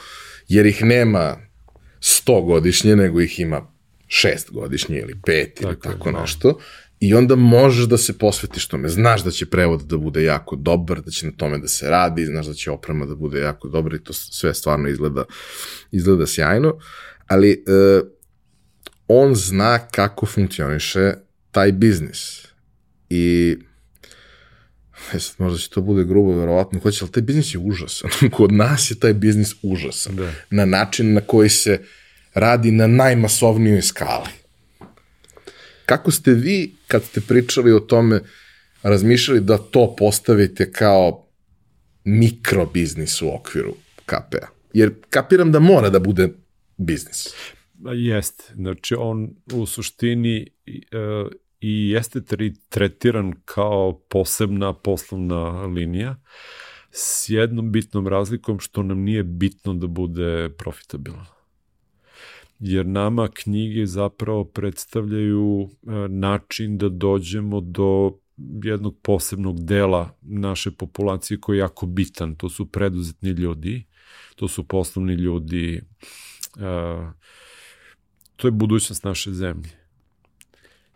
jer ih nema 100 godišnje, nego ih ima šest godišnje ili pet ili tako, tako nešto. I onda možeš da se posvetiš tome. Znaš da će prevod da bude jako dobar, da će na tome da se radi, znaš da će oprema da bude jako dobra i to sve stvarno izgleda, izgleda sjajno. Ali e, on zna kako funkcioniše taj biznis. I e sad možda će to bude grubo, verovatno hoće, ali taj biznis je užasan. Kod nas je taj biznis užasan. Da. Na način na koji se radi na najmasovnijoj skali. Kako ste vi, kad ste pričali o tome, razmišljali da to postavite kao mikrobiznis u okviru KP-a? Jer kapiram da mora da bude biznis. Jeste. Znači, on u suštini e, i jeste tretiran kao posebna poslovna linija s jednom bitnom razlikom što nam nije bitno da bude profitabilan jer nama knjige zapravo predstavljaju e, način da dođemo do jednog posebnog dela naše populacije koji je jako bitan. To su preduzetni ljudi, to su poslovni ljudi, e, to je budućnost naše zemlje.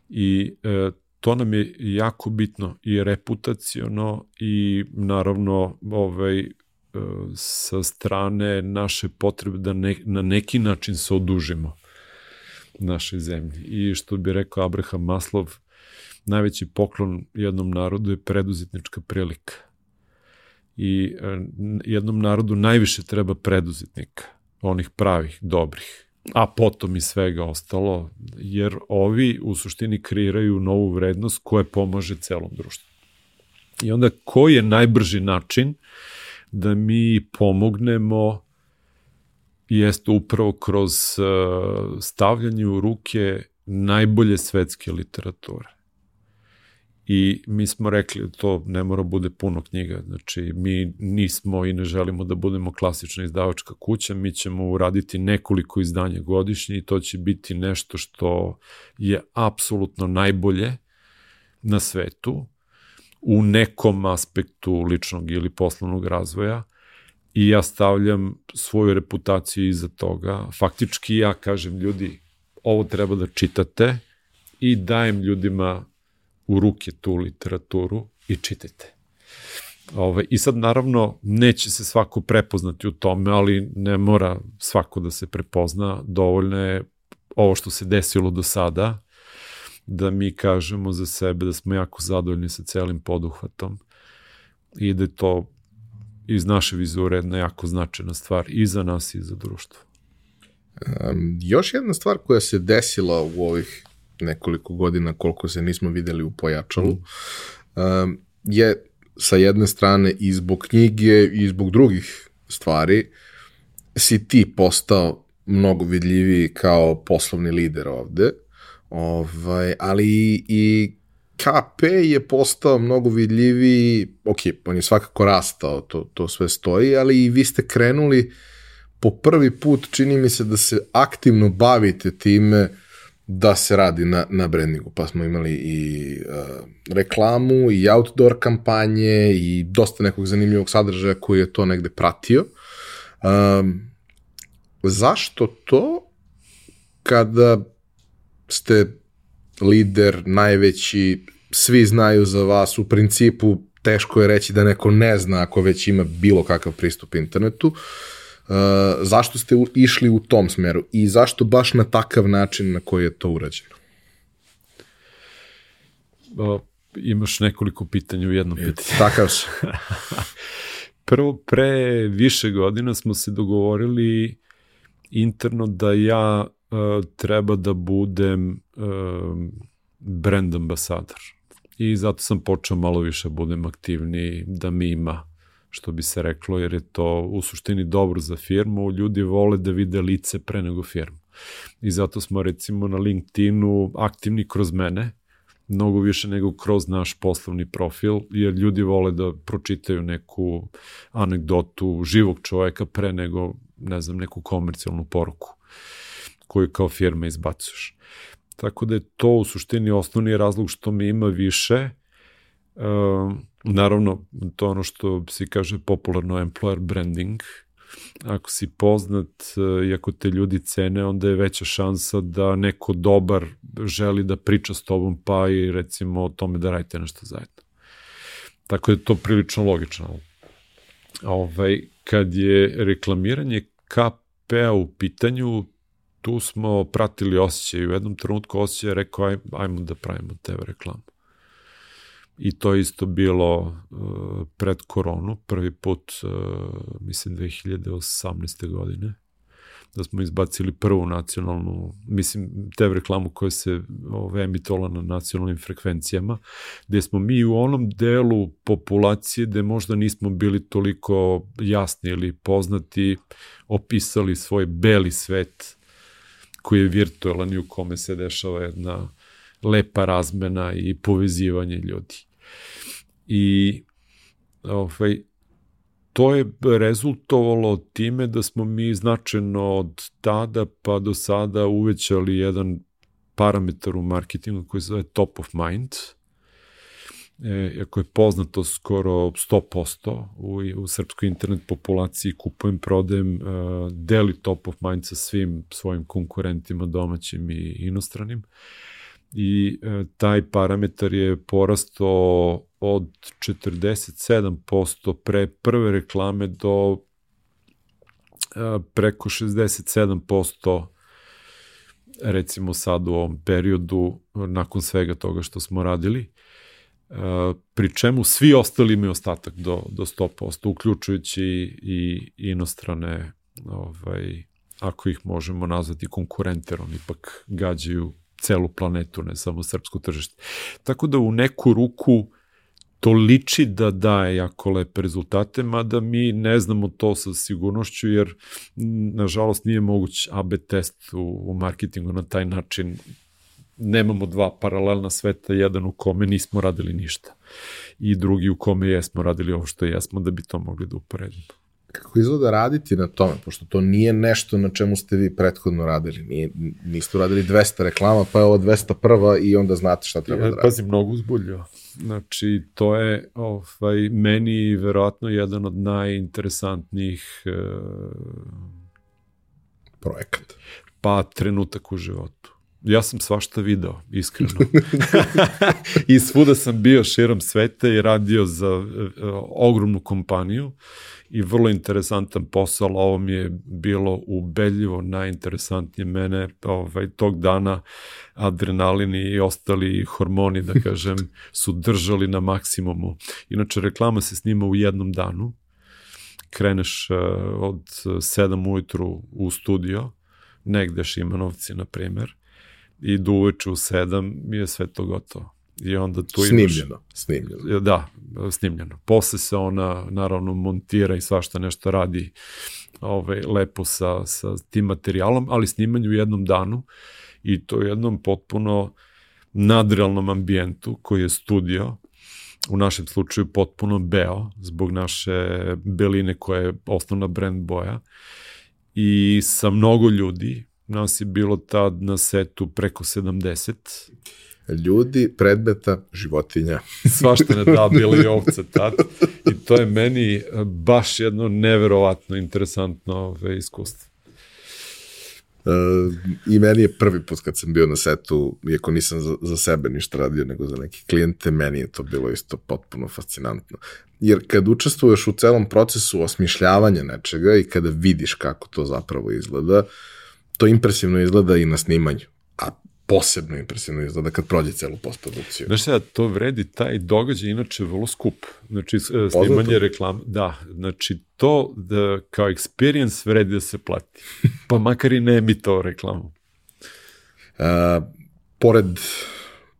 I e, to nam je jako bitno i reputaciono i naravno ovaj, e, sa strane naše potrebe da ne, na neki način se odužimo našoj zemlji. I što bi rekao Abraham Maslov, najveći poklon jednom narodu je preduzetnička prilika. I e, jednom narodu najviše treba preduzetnika, onih pravih, dobrih a potom i svega ostalo, jer ovi u suštini kreiraju novu vrednost koja pomaže celom društvu. I onda koji je najbrži način da mi pomognemo jeste upravo kroz uh, stavljanje u ruke najbolje svetske literature i mi smo rekli to ne mora bude puno knjiga, znači mi nismo i ne želimo da budemo klasična izdavačka kuća, mi ćemo uraditi nekoliko izdanja godišnje i to će biti nešto što je apsolutno najbolje na svetu u nekom aspektu ličnog ili poslovnog razvoja. I ja stavljam svoju reputaciju iza toga. Faktički ja kažem ljudi, ovo treba da čitate i dajem ljudima u ruke tu literaturu i čitajte. Ove, I sad naravno neće se svako prepoznati u tome, ali ne mora svako da se prepozna, dovoljno je ovo što se desilo do sada, da mi kažemo za sebe da smo jako zadovoljni sa celim poduhvatom i da je to iz naše vizure jedna jako značajna stvar i za nas i za društvo. Um, još jedna stvar koja se desila u ovih nekoliko godina koliko se nismo videli u pojačalu, um, je sa jedne strane i zbog knjige i zbog drugih stvari si ti postao mnogo vidljiviji kao poslovni lider ovde, ovaj, ali i, i KP je postao mnogo vidljiviji, ok, on je svakako rastao, to, to sve stoji, ali i vi ste krenuli po prvi put, čini mi se da se aktivno bavite time uh, da se radi na, na brandingu, pa smo imali i uh, reklamu i outdoor kampanje i dosta nekog zanimljivog sadržaja koji je to negde pratio. Um, zašto to kada ste lider, najveći, svi znaju za vas, u principu teško je reći da neko ne zna ako već ima bilo kakav pristup internetu. Uh, zašto ste išli u tom smeru i zašto baš na takav način na koji je to urađeno? O, imaš nekoliko pitanja u jednom pitanju. Takav se. Prvo, pre više godina smo se dogovorili interno da ja uh, treba da budem uh, brand ambasador. I zato sam počeo malo više budem aktivniji, da mi ima što bi se reklo, jer je to u suštini dobro za firmu, ljudi vole da vide lice pre nego firmu. I zato smo recimo na LinkedInu aktivni kroz mene, mnogo više nego kroz naš poslovni profil, jer ljudi vole da pročitaju neku anegdotu živog čoveka pre nego, ne znam, neku komercijalnu poruku koju kao firma izbacuješ. Tako da je to u suštini osnovni razlog što mi ima više, Uh, naravno, to je ono što se kaže popularno employer branding. Ako si poznat uh, i ako te ljudi cene, onda je veća šansa da neko dobar želi da priča s tobom, pa i recimo o tome da radite nešto zajedno. Tako da je to prilično logično. Ovaj, kad je reklamiranje KP-a u pitanju, tu smo pratili osjećaj. U jednom trenutku osjećaj je rekao, aj, ajmo da pravimo TV reklamu i to isto bilo uh, pred koronu, prvi put, uh, mislim, 2018. godine, da smo izbacili prvu nacionalnu, mislim, te reklamu koja se ove, emitovala na nacionalnim frekvencijama, gde smo mi u onom delu populacije gde možda nismo bili toliko jasni ili poznati, opisali svoj beli svet koji je virtualan i u kome se dešava jedna lepa razmena i povezivanje ljudi. I ovaj, to je rezultovalo time da smo mi značajno od tada pa do sada uvećali jedan parametar u marketingu koji se zove top of mind, e, ako je poznato skoro 100% u, u srpskoj internet populaciji kupujem, prodajem, e, deli top of mind sa svim svojim konkurentima domaćim i inostranim. I e, taj parametar je porastao od 47% pre prve reklame do e, preko 67% recimo sad u ovom periodu nakon svega toga što smo radili pri čemu svi ostali imaju ostatak do, do 100%, uključujući i inostrane, ovaj, ako ih možemo nazvati konkurente, oni ipak gađaju celu planetu, ne samo srpsko tržište. Tako da u neku ruku to liči da daje jako lepe rezultate, mada mi ne znamo to sa sigurnošću, jer nažalost nije moguć AB test u, u marketingu na taj način nemamo dva paralelna sveta, jedan u kome nismo radili ništa i drugi u kome jesmo radili ovo što jesmo da bi to mogli da uporedimo. Kako izgleda raditi na tome, pošto to nije nešto na čemu ste vi prethodno radili, nije, niste uradili 200 reklama, pa je ovo 201 i onda znate šta treba da radite. Pazi, mnogo uzbuljivo. Znači, to je ovaj, meni verovatno jedan od najinteresantnijih e, projekat. Pa trenutak u životu ja sam svašta video, iskreno. I svuda sam bio širom sveta i radio za uh, ogromnu kompaniju i vrlo interesantan posao, ovo mi je bilo ubedljivo najinteresantnije mene ovaj, tog dana adrenalini i ostali hormoni, da kažem, su držali na maksimumu. Inače, reklama se snima u jednom danu, kreneš uh, od 7 ujutru u studio, negde Šimanovci, na primer, i do uveče u 7 je sve to gotovo. I onda tu snimljeno, imaš... Snimljeno, Da, snimljeno. Posle se ona, naravno, montira i svašta nešto radi ovaj, lepo sa, sa tim materijalom, ali snimanje u jednom danu i to u jednom potpuno nadrealnom ambijentu koji je studio, u našem slučaju potpuno beo, zbog naše beline koja je osnovna brand boja, i sa mnogo ljudi, Nas je bilo tad na setu preko 70. Ljudi, predmeta, životinja. Svašta ne da, bili ovce tad. I to je meni eh, baš jedno neverovatno interesantno ove, iskustvo. Uh, I meni je prvi put kad sam bio na setu, iako nisam za, za sebe ništa radio, nego za neke klijente, meni je to bilo isto potpuno fascinantno. Jer kad učestvuješ u celom procesu osmišljavanja nečega i kada vidiš kako to zapravo izgleda, to impresivno izgleda i na snimanju, a posebno impresivno izgleda kad prođe celu postprodukciju. Znaš šta, to vredi, taj događaj inače vrlo skup. Znači, e, snimanje Poznato. reklam, da, znači to da kao experience vredi da se plati. Pa makar i ne mi to reklamu. Uh, pored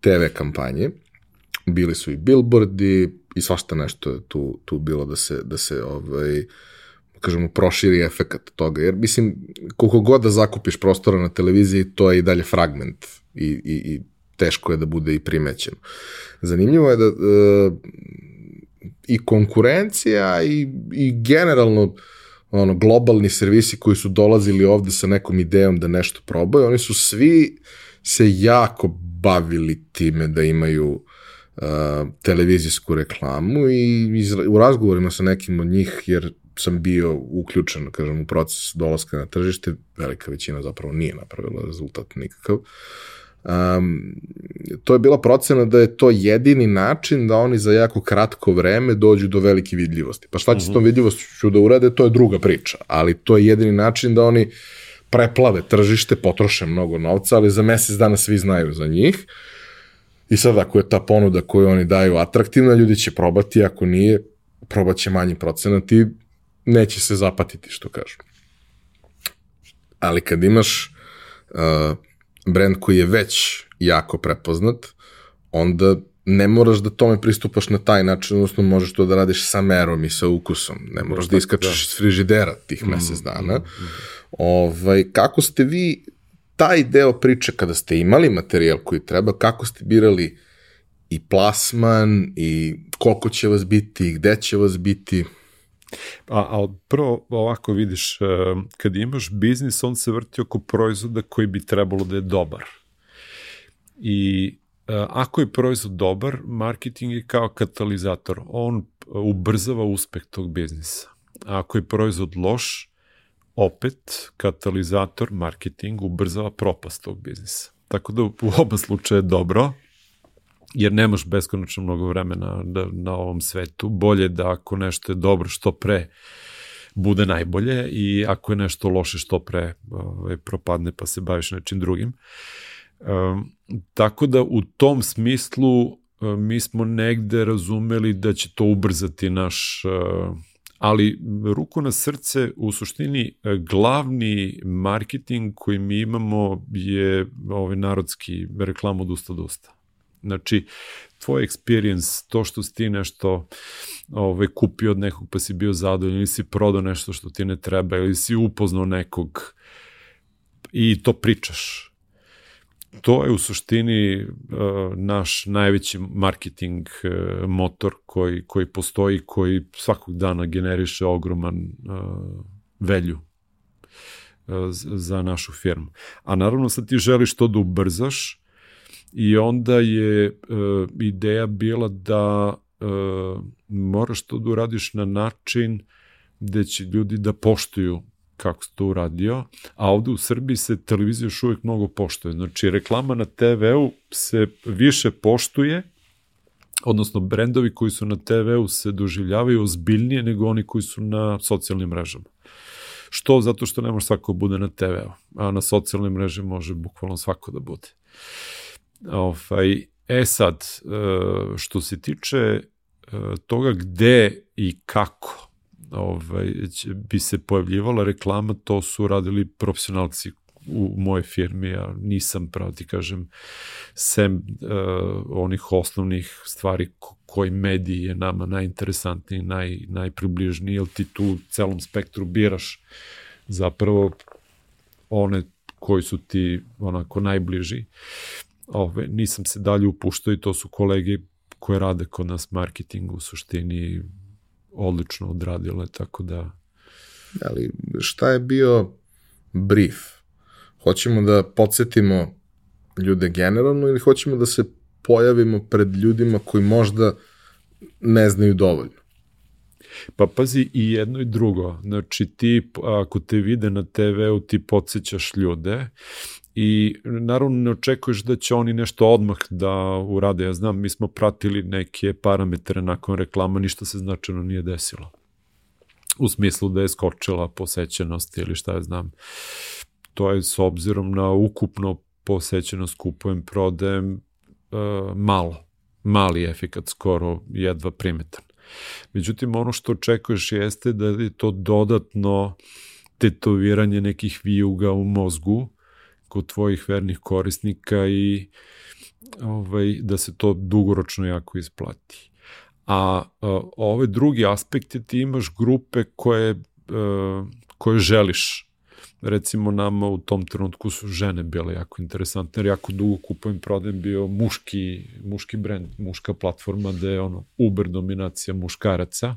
TV kampanje, bili su i billboardi i svašta nešto je tu, tu bilo da se, da se ovaj, uh, kažemo, proširi efekat toga. Jer, mislim, koliko god da zakupiš prostora na televiziji, to je i dalje fragment i, i, i teško je da bude i primećen. Zanimljivo je da e, i konkurencija i, i generalno ono, globalni servisi koji su dolazili ovde sa nekom idejom da nešto probaju, oni su svi se jako bavili time da imaju uh, televizijsku reklamu i iz, u razgovorima sa nekim od njih, jer sam bio uključen, kažem, u proces dolaska na tržište, velika većina zapravo nije napravila rezultat nikakav. Um, to je bila procena da je to jedini način da oni za jako kratko vreme dođu do velike vidljivosti. Pa šta će uh -huh. s tom mhm. vidljivošću da urade, to je druga priča, ali to je jedini način da oni preplave tržište, potroše mnogo novca, ali za mesec dana svi znaju za njih. I sad ako je ta ponuda koju oni daju atraktivna, ljudi će probati, ako nije, probaće manji procenat i neće se zapatiti, što kažu. Ali kad imaš uh, brand koji je već jako prepoznat, onda ne moraš da tome pristupaš na taj način, odnosno možeš to da radiš sa merom i sa ukusom. Ne moraš da iskačeš da. iz frižidera tih mm, mesec dana. Mm, mm. Ovaj, kako ste vi taj deo priče kada ste imali materijal koji treba, kako ste birali i plasman i koliko će vas biti i gde će vas biti? A, a prvo ovako vidiš, e, kad imaš biznis, on se vrti oko proizvoda koji bi trebalo da je dobar. I e, ako je proizvod dobar, marketing je kao katalizator. On ubrzava uspeh tog biznisa. A ako je proizvod loš, opet katalizator, marketing ubrzava propast tog biznisa. tako da u oba slučaja je dobro, jer nemaš beskonačno mnogo vremena da, na ovom svetu. Bolje da ako nešto je dobro što pre bude najbolje i ako je nešto loše što pre ovaj, propadne pa se baviš nečim drugim. Um, tako da u tom smislu um, mi smo negde razumeli da će to ubrzati naš uh, ali ruku na srce u suštini glavni marketing koji mi imamo je ovaj narodski reklam od usta do usta. Znači, tvoj experience, to što si ti nešto ovaj, kupio od nekog pa si bio zadovoljan ili si prodao nešto što ti ne treba ili si upoznao nekog i to pričaš. To je u suštini uh, naš najveći marketing uh, motor koji, koji postoji, koji svakog dana generiše ogroman uh, velju za našu firmu. A naravno sad ti želiš to da ubrzaš, i onda je uh, ideja bila da uh, moraš to da uradiš na način gde će ljudi da poštuju kako se to uradio, a ovde u Srbiji se televizija još uvijek mnogo poštuje. Znači, reklama na TV-u se više poštuje, odnosno brendovi koji su na TV-u se doživljavaju ozbiljnije nego oni koji su na socijalnim mrežama. Što? Zato što ne može svako da bude na TV-u, a na socijalnim mrežama može bukvalno svako da bude. Ovaj, e sad, e, što se tiče e, toga gde i kako ovaj, bi se pojavljivala reklama, to su radili profesionalci u moje firmi, ja nisam, pravo ti kažem, sem uh, onih osnovnih stvari koji mediji je nama najinteresantniji, naj, najpribližniji, jer ti tu u celom spektru biraš zapravo one koji su ti onako najbliži ove, nisam se dalje upuštao i to su kolege koje rade kod nas marketing u suštini odlično odradile, tako da... Ali šta je bio brief? Hoćemo da podsjetimo ljude generalno ili hoćemo da se pojavimo pred ljudima koji možda ne znaju dovoljno? Pa pazi i jedno i drugo. Znači ti, ako te vide na TV-u, ti podsjećaš ljude i naravno ne očekuješ da će oni nešto odmah da urade. Ja znam, mi smo pratili neke parametre nakon reklama, ništa se značajno nije desilo. U smislu da je skočila posećenost ili šta ja znam. To je s obzirom na ukupno posećenost kupujem, prodajem uh, malo. Mali efikat, skoro jedva primetan. Međutim, ono što očekuješ jeste da je to dodatno tetoviranje nekih vijuga u mozgu, kod tvojih vernih korisnika i ovaj, da se to dugoročno jako isplati. A, ove drugi aspekte ti imaš grupe koje, a, koje želiš. Recimo nama u tom trenutku su žene bile jako interesantne, jer jako dugo kupujem prodajem bio muški, muški brend, muška platforma gde je ono uber dominacija muškaraca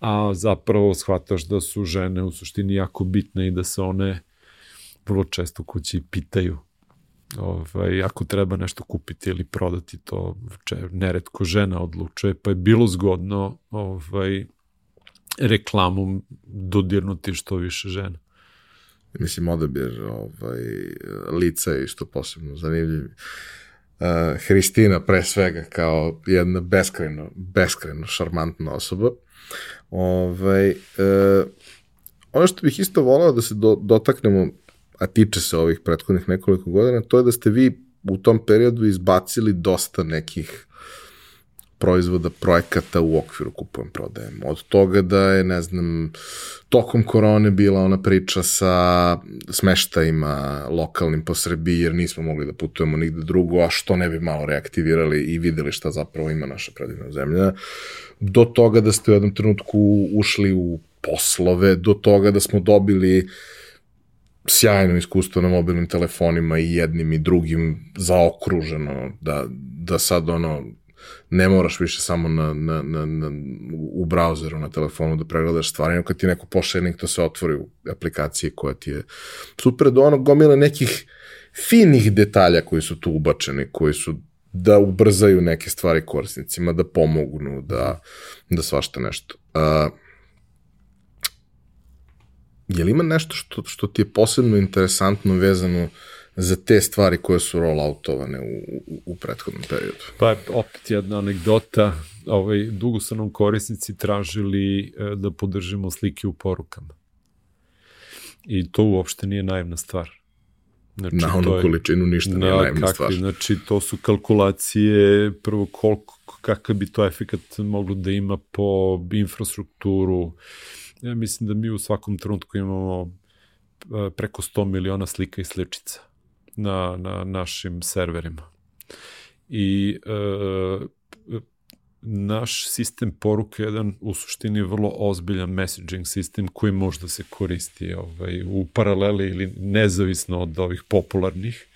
a zapravo shvataš da su žene u suštini jako bitne i da se one vrlo često kući pitaju ovaj, ako treba nešto kupiti ili prodati, to če, neretko žena odlučuje, pa je bilo zgodno ovaj, reklamom dodirnuti što više žena. Mislim, odabir ovaj, lica i što posebno zanimljiv. Uh, Hristina pre svega kao jedna beskreno, beskreno šarmantna osoba. Ovaj, uh, ono što bih isto volao da se do, dotaknemo a tiče se ovih prethodnih nekoliko godina, to je da ste vi u tom periodu izbacili dosta nekih proizvoda, projekata u okviru kupujem prodajem. Od toga da je, ne znam, tokom korone bila ona priča sa smeštajima lokalnim po Srbiji, jer nismo mogli da putujemo nigde drugo, a što ne bi malo reaktivirali i videli šta zapravo ima naša predivna zemlja. Do toga da ste u jednom trenutku ušli u poslove, do toga da smo dobili uh, sjajno iskustvo na mobilnim telefonima i jednim i drugim zaokruženo, da, da sad ono, ne moraš više samo na, na, na, na, u brauzeru na telefonu da pregledaš stvari, nego kad ti neko pošalje to se otvori u aplikaciji koja ti je super, do onog gomila nekih finih detalja koji su tu ubačeni, koji su da ubrzaju neke stvari korisnicima, da pomognu, da, da svašta nešto. Uh, je li ima nešto što, što ti je posebno interesantno vezano za te stvari koje su rolloutovane u, u, u prethodnom periodu. Pa opet jedna anegdota, ovaj, dugo su nam korisnici tražili e, da podržimo slike u porukama. I to uopšte nije naivna stvar. Znači, na onu je, količinu ništa nije naivna kakvi, stvar. Znači, to su kalkulacije, prvo koliko, kakav bi to efekat moglo da ima po infrastrukturu. Ja mislim da mi u svakom trenutku imamo e, preko 100 miliona slika i sličica na, na našim serverima. I e, naš sistem poruke je jedan u suštini vrlo ozbiljan messaging sistem koji može da se koristi ovaj, u paraleli ili nezavisno od ovih popularnih.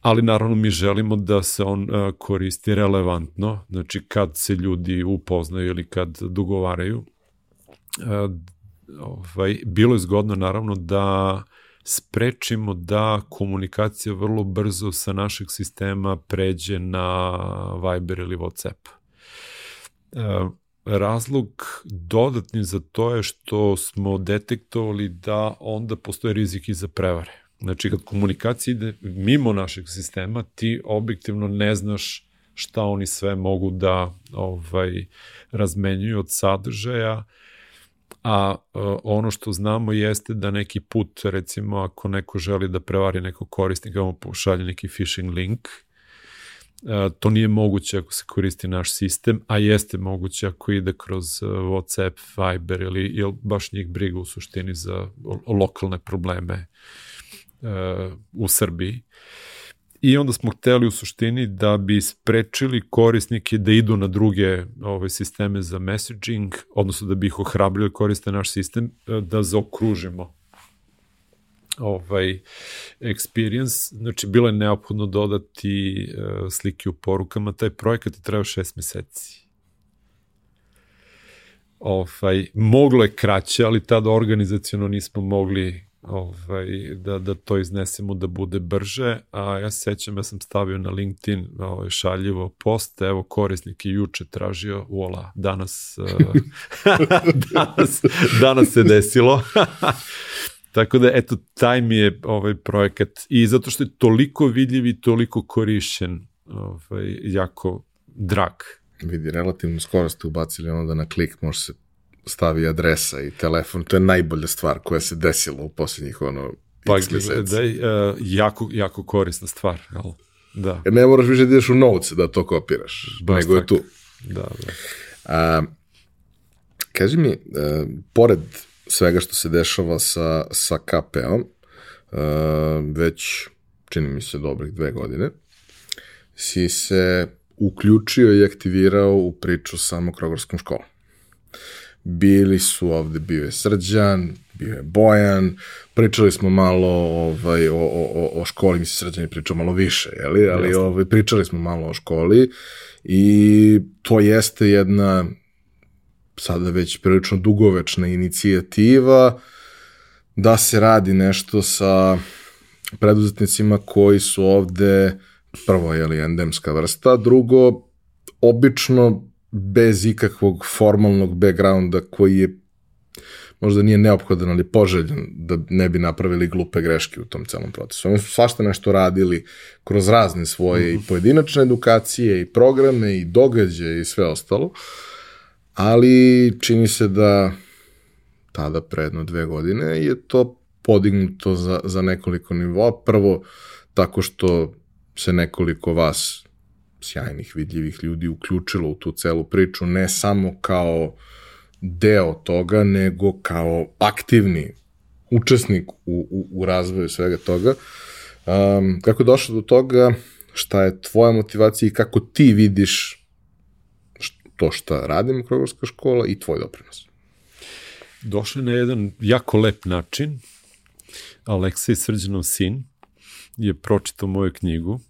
Ali naravno mi želimo da se on uh, koristi relevantno, znači kad se ljudi upoznaju ili kad dogovaraju. Uh, ovaj, bilo je zgodno naravno da sprečimo da komunikacija vrlo brzo sa našeg sistema pređe na Viber ili WhatsApp. E, razlog dodatni za to je što smo detektovali da onda postoje rizik i za prevare. Znači, kad komunikacija ide mimo našeg sistema, ti objektivno ne znaš šta oni sve mogu da ovaj razmenjuju od sadržaja, a uh, ono što znamo jeste da neki put, recimo, ako neko želi da prevari nekog korisnika, mu pošalje neki phishing link, uh, to nije moguće ako se koristi naš sistem, a jeste moguće ako ide kroz uh, WhatsApp, Viber ili, baš njih briga u suštini za lokalne probleme u Srbiji. I onda smo hteli u suštini da bi sprečili korisnike da idu na druge ove sisteme za messaging, odnosno da bi ih ohrabrili da koriste naš sistem, e, da zaokružimo ovaj experience, znači bilo je neophodno dodati uh, slike u porukama, taj projekat je trebao šest meseci. Ovaj, moglo je kraće, ali tada organizacijono nismo mogli ovaj, da, da to iznesemo da bude brže, a ja se sećam, ja sam stavio na LinkedIn ovaj, šaljivo post, evo korisnik je juče tražio, vola, danas, uh, danas, danas se desilo. Tako da, eto, taj mi je ovaj projekat i zato što je toliko vidljiv i toliko korišćen, ovaj, jako drag. Vidi, relativno skoro ste ubacili ono da na klik može se stavi adresa i telefon, to je najbolja stvar koja se desila u poslednjih ono pa, da je uh, jako, jako korisna stvar, jel? Da. Jer ne moraš više da ideš u notes da to kopiraš, Baš nego tak. je tu. Da, da. A, kaži mi, uh, pored svega što se dešava sa, sa KP-om, uh, već, čini mi se, dobrih dve godine, si se uključio i aktivirao u priču sa Mokrogorskom školom bili su ovde, bio je Srđan, bio je Bojan, pričali smo malo ovaj, o, o, o školi, mislim Srđan je pričao malo više, jeli? ali ovaj, pričali smo malo o školi i to jeste jedna sada već prilično dugovečna inicijativa da se radi nešto sa preduzetnicima koji su ovde prvo je li endemska vrsta, drugo obično bez ikakvog formalnog backgrounda koji je možda nije neophodan, ali poželjan da ne bi napravili glupe greške u tom celom procesu. Oni su svašta nešto radili kroz razne svoje i mhm. pojedinačne edukacije i programe i događaje i sve ostalo, ali čini se da tada predno dve godine je to podignuto za, za nekoliko nivoa. Prvo, tako što se nekoliko vas sjajnih, vidljivih ljudi uključilo u tu celu priču, ne samo kao deo toga, nego kao aktivni učesnik u, u, u razvoju svega toga. Um, kako je došlo do toga, šta je tvoja motivacija i kako ti vidiš to šta radi Mikrogorska škola i tvoj doprinos? Došlo je na jedan jako lep način. Aleksej Srđanov sin je pročitao moju knjigu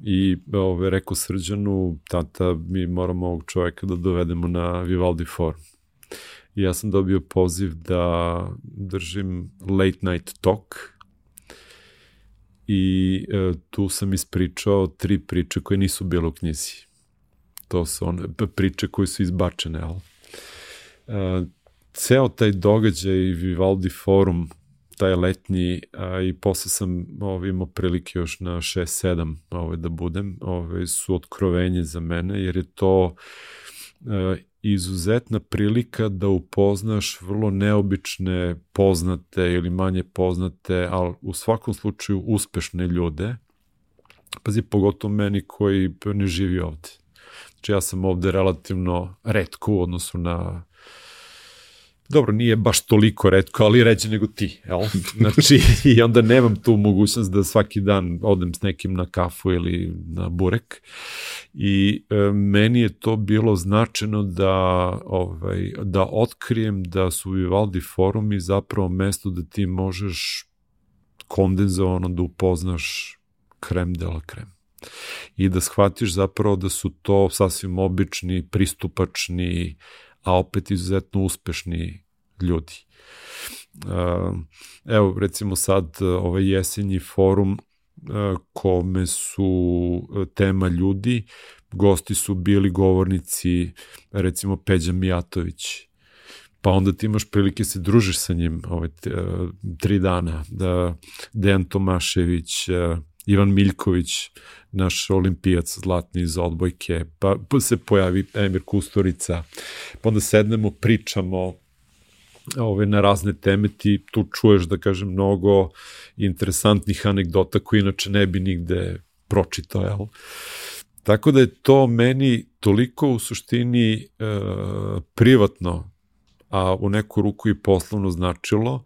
I ove, rekao Srđanu, tata, mi moramo ovog čoveka da dovedemo na Vivaldi Forum. I ja sam dobio poziv da držim late night talk i e, tu sam ispričao tri priče koje nisu bile u knjizi. To su one priče koje su izbačene, ali e, ceo taj događaj Vivaldi Forum taj letnji a, i posle sam ovaj, imao prilike još na 6-7 ovaj, da budem, ovaj, su otkrovenje za mene, jer je to a, izuzetna prilika da upoznaš vrlo neobične, poznate ili manje poznate, ali u svakom slučaju uspešne ljude, pazi, pogotovo meni koji ne živi ovde. Znači ja sam ovde relativno redko u odnosu na dobro, nije baš toliko redko, ali ređe nego ti, jel? Znači, i onda nemam tu mogućnost da svaki dan odem s nekim na kafu ili na burek. I e, meni je to bilo značajno da, ovaj, da otkrijem da su Vivaldi forumi zapravo mesto da ti možeš kondenzovano da upoznaš krem de la krem i da shvatiš zapravo da su to sasvim obični, pristupačni, a opet izuzetno uspešni ljudi. Evo, recimo sad ovaj jesenji forum kome su tema ljudi, gosti su bili govornici, recimo Peđa Mijatović, pa onda ti imaš prilike se družiš sa njim ovaj, tri dana, da Dejan Tomašević, Ivan Miljković, naš olimpijac zlatni iz odbojke, pa, pa se pojavi Emir Kusturica, pa onda sednemo, pričamo, ove, na razne teme, ti tu čuješ, da kažem, mnogo interesantnih anegdota koje inače ne bi nigde pročitao, jel? Tako da je to meni toliko u suštini e, privatno, a u neku ruku i poslovno značilo,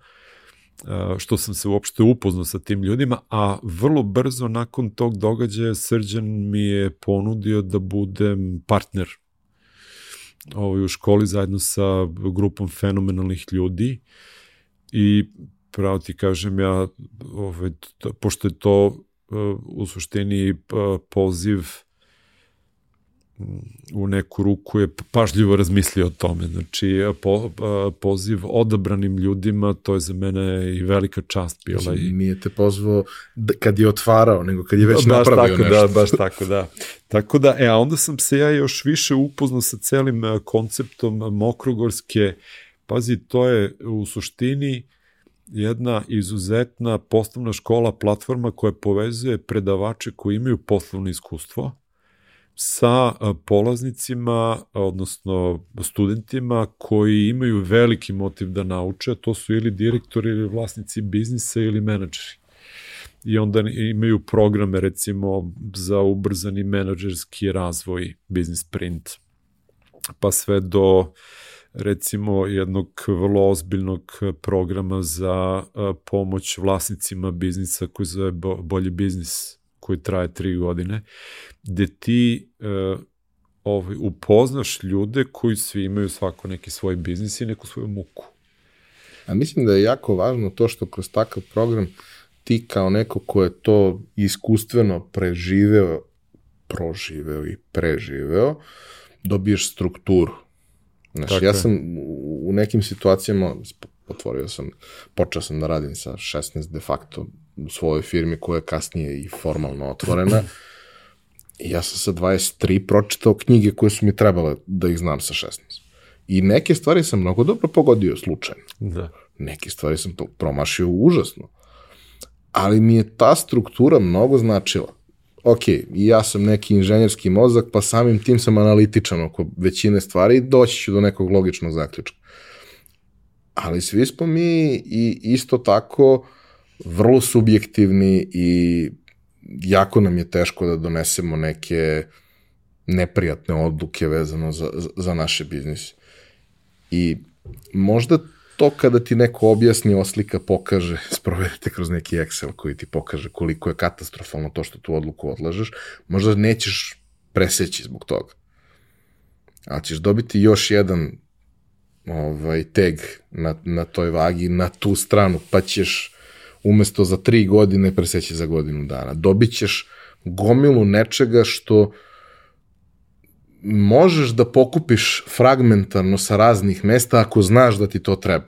što sam se uopšte upoznao sa tim ljudima, a vrlo brzo nakon tog događaja Srđan mi je ponudio da budem partner ovaj, u školi zajedno sa grupom fenomenalnih ljudi. I pravo ti kažem ja, ovaj, to, pošto je to u suštini poziv u neku ruku je pažljivo razmislio o tome. Znači, po, poziv odabranim ljudima, to je za mene i velika čast bila. Znači, I... Nije te pozvao kad je otvarao, nego kad je već baš napravio tako, nešto. Da, baš tako, da. Tako da, e, a onda sam se ja još više upoznao sa celim konceptom Mokrogorske, pazi, to je u suštini jedna izuzetna poslovna škola, platforma koja povezuje predavače koji imaju poslovno iskustvo, sa polaznicima, odnosno studentima koji imaju veliki motiv da nauče, to su ili direktori ili vlasnici biznisa ili menadžeri. I onda imaju programe recimo za ubrzani menadžerski razvoj Business Print, pa sve do recimo jednog vrlo ozbiljnog programa za pomoć vlasnicima biznisa koji zove Bolji biznis koji traje tri godine, gde ti uh, ovaj, upoznaš ljude koji svi imaju svako neki svoj biznis i neku svoju muku. A mislim da je jako važno to što kroz takav program ti kao neko ko je to iskustveno preživeo, proživeo i preživeo, dobiješ strukturu. Znaš, Tako ja sam u nekim situacijama, otvorio sam, počeo sam da radim sa 16 de facto u svojoj firmi koja je kasnije i formalno otvorena. I ja sam sa 23 pročitao knjige koje su mi trebale da ih znam sa 16. I neke stvari sam mnogo dobro pogodio slučajno. Da. Neke stvari sam to promašio užasno. Ali mi je ta struktura mnogo značila. Ok, ja sam neki inženjerski mozak, pa samim tim sam analitičan oko većine stvari i doći ću do nekog logičnog zaključka. Ali svi smo mi i isto tako uh, vrlo subjektivni i jako nam je teško da donesemo neke neprijatne odluke vezano za, za naše biznise. I možda to kada ti neko objasni, oslika, pokaže, sprovedete kroz neki Excel koji ti pokaže koliko je katastrofalno to što tu odluku odlažeš, možda nećeš preseći zbog toga. Ali ćeš dobiti još jedan ovaj, tag na, na toj vagi, na tu stranu, pa ćeš umesto za tri godine preseći za godinu dana. Dobit ćeš gomilu nečega što možeš da pokupiš fragmentarno sa raznih mesta ako znaš da ti to treba.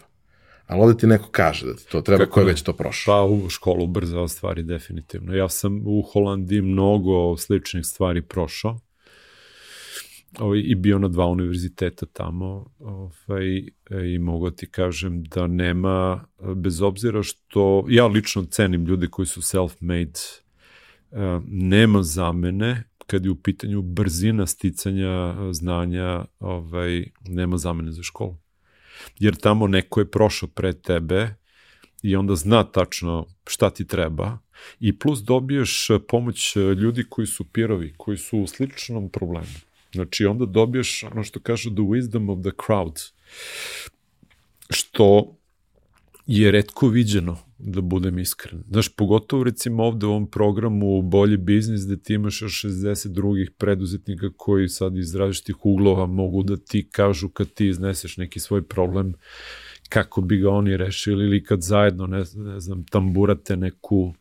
Ali ovde ti neko kaže da ti to treba, Kako ko je već to prošao. Pa u školu ubrzao stvari definitivno. Ja sam u Holandiji mnogo sličnih stvari prošao ovaj, i bio na dva univerziteta tamo ovaj, i mogu ti kažem da nema, bez obzira što ja lično cenim ljude koji su self-made, eh, nema za mene kad je u pitanju brzina sticanja znanja, ovaj, nema zamene za školu. Jer tamo neko je prošao pre tebe i onda zna tačno šta ti treba i plus dobiješ pomoć ljudi koji su pirovi, koji su u sličnom problemu. Znači onda dobiješ ono što kažu the wisdom of the crowd, što je redko viđeno, da budem iskren. Znaš, pogotovo recimo ovde u ovom programu Bolji biznis, gde ti imaš još 60 drugih preduzetnika koji sad iz različitih uglova mogu da ti kažu kad ti izneseš neki svoj problem, kako bi ga oni rešili ili kad zajedno, ne, ne znam, tamburate neku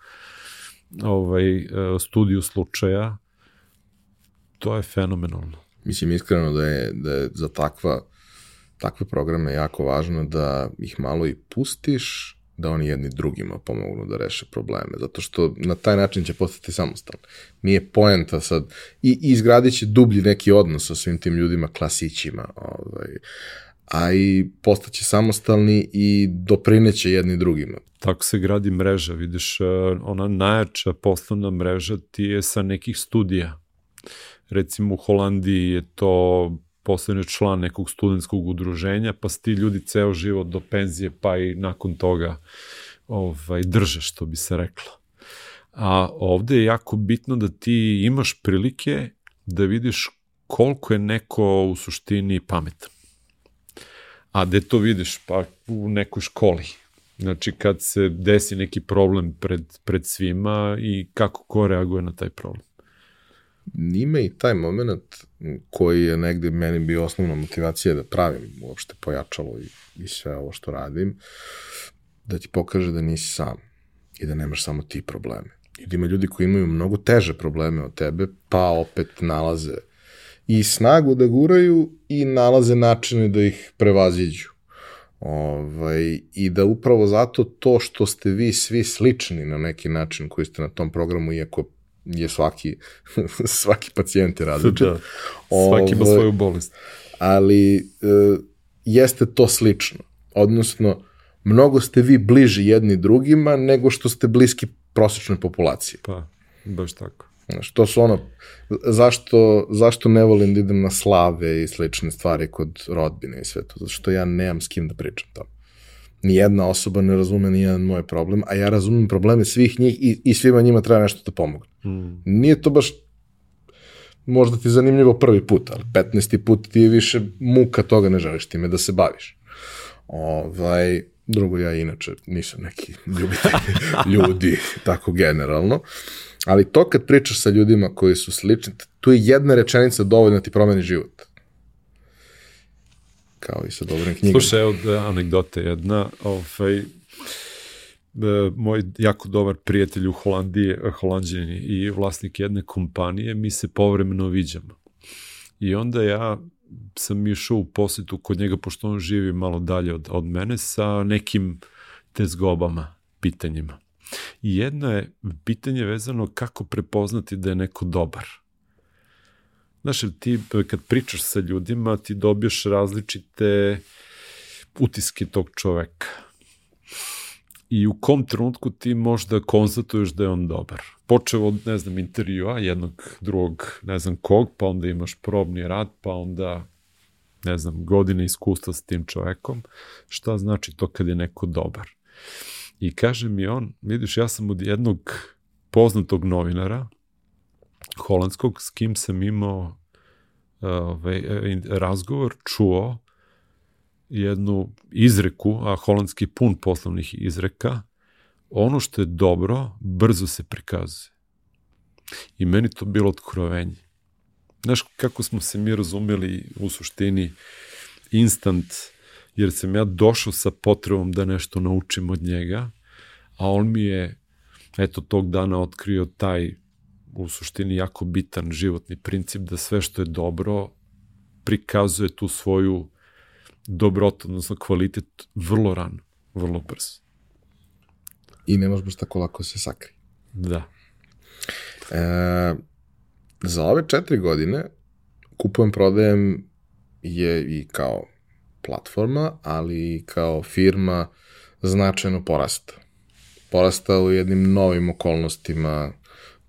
ovaj, e, studiju slučaja, to je fenomenalno. Mislim iskreno da je, da je za takva, takve programe jako važno da ih malo i pustiš, da oni jedni drugima pomognu da reše probleme, zato što na taj način će postati samostalni. Nije poenta sad, i, i izgradit će dublji neki odnos sa svim tim ljudima, klasićima, ovaj, a i postaće samostalni i doprineće jedni drugima. Tako se gradi mreža, vidiš, e, ona najjača poslovna mreža ti je sa nekih studija. Recimo u Holandiji je to postane član nekog studentskog udruženja, pa ti ljudi ceo život do penzije, pa i nakon toga ovaj, drže, što bi se reklo. A ovde je jako bitno da ti imaš prilike da vidiš koliko je neko u suštini pametan. A gde to vidiš? Pa u nekoj školi. Znači kad se desi neki problem pred, pred svima i kako ko reaguje na taj problem. Ima i taj moment koji je negde meni bio osnovna motivacija da pravim uopšte pojačalo i, i sve ovo što radim, da ti pokaže da nisi sam i da nemaš samo ti probleme. I da ima ljudi koji imaju mnogo teže probleme od tebe, pa opet nalaze i snagu da guraju i nalaze načine da ih prevaziđu. Ovaj, I da upravo zato to što ste vi svi slični na neki način koji ste na tom programu, iako je svaki, svaki pacijent je različit. Da, svaki ima ovaj, svoju bolest. Ali e, jeste to slično. Odnosno, mnogo ste vi bliži jedni drugima nego što ste bliski prosečnoj populaciji. Pa, baš tako. Znaš, to su ono, zašto, zašto ne volim da idem na slave i slične stvari kod rodbine i sve to, zato što ja nemam s kim da pričam tamo. Nijedna osoba ne razume nijedan moj problem, a ja razumem probleme svih njih i, i svima njima treba nešto da pomogne. Mm. Nije to baš možda ti zanimljivo prvi put, ali 15. put ti je više muka toga ne želiš time da se baviš. Ovaj, drugo, ja inače nisam neki ljubitelj ljudi, tako generalno. Ali to kad pričaš sa ljudima koji su slični, tu je jedna rečenica dovoljna da ti promeni život. Kao i sa dobrim knjigama. Slušaj, evo da, anegdote jedna. Ovaj, e, moj jako dobar prijatelj u Holandiji, Holandjani i vlasnik jedne kompanije, mi se povremeno viđamo. I onda ja sam išao u posetu kod njega, pošto on živi malo dalje od, od mene, sa nekim tezgobama, pitanjima. I jedno je pitanje vezano kako prepoznati da je neko dobar. Znaš, ti kad pričaš sa ljudima, ti dobiješ različite utiske tog čoveka. I u kom trenutku ti možda konstatuješ da je on dobar. Počeo od, ne znam, intervjua jednog, drugog, ne znam kog, pa onda imaš probni rad, pa onda ne znam, godine iskustva s tim čovekom, šta znači to kad je neko dobar. I kaže mi on, vidiš, ja sam od jednog poznatog novinara, holandskog, s kim sam imao ovaj, razgovor, čuo jednu izreku, a holandski pun poslovnih izreka, ono što je dobro, brzo se prikazuje. I meni to bilo otkrovenje. Znaš kako smo se mi razumeli u suštini instant jer sam ja došao sa potrebom da nešto naučim od njega, a on mi je eto tog dana otkrio taj u suštini jako bitan životni princip da sve što je dobro prikazuje tu svoju dobrotu, odnosno kvalitet vrlo rano, vrlo brzo. I ne može baš tako lako se sakri. Da. E, za ove četiri godine kupujem, prodajem je i kao platforma, ali i kao firma značajno porasta. Porasta u jednim novim okolnostima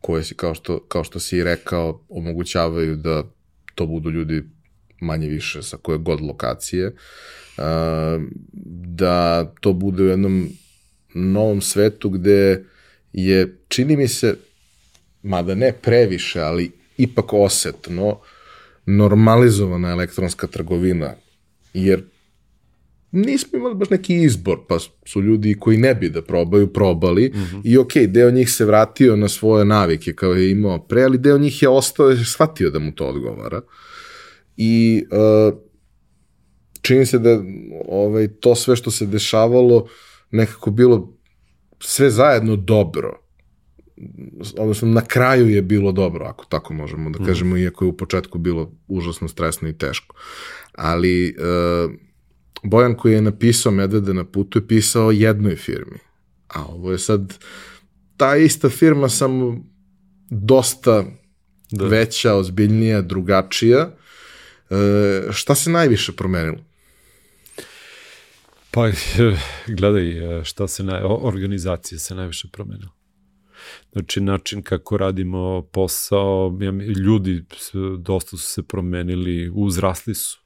koje si, kao što, kao što si i rekao, omogućavaju da to budu ljudi manje više sa koje god lokacije, da to bude u jednom novom svetu gde je, čini mi se, mada ne previše, ali ipak osetno, normalizovana elektronska trgovina, jer nismo imali baš neki izbor, pa su ljudi koji ne bi da probaju, probali mm -hmm. i ok, deo njih se vratio na svoje navike kao je imao pre, ali deo njih je ostao, je shvatio da mu to odgovara. I uh, čini se da ovaj, to sve što se dešavalo nekako bilo sve zajedno dobro. Odnosno, na kraju je bilo dobro, ako tako možemo da mhm. kažemo, mm. iako je u početku bilo užasno stresno i teško. Ali uh, Bojan koji je napisao Medvede na putu je pisao jednoj firmi. A ovo je sad ta ista firma, samo dosta da. veća, ozbiljnija, drugačija. E, šta se najviše promenilo? Pa, gledaj, e, šta se, na, organizacija se najviše promenila. Znači, način kako radimo posao, ljudi dosta su se promenili, uzrasli su.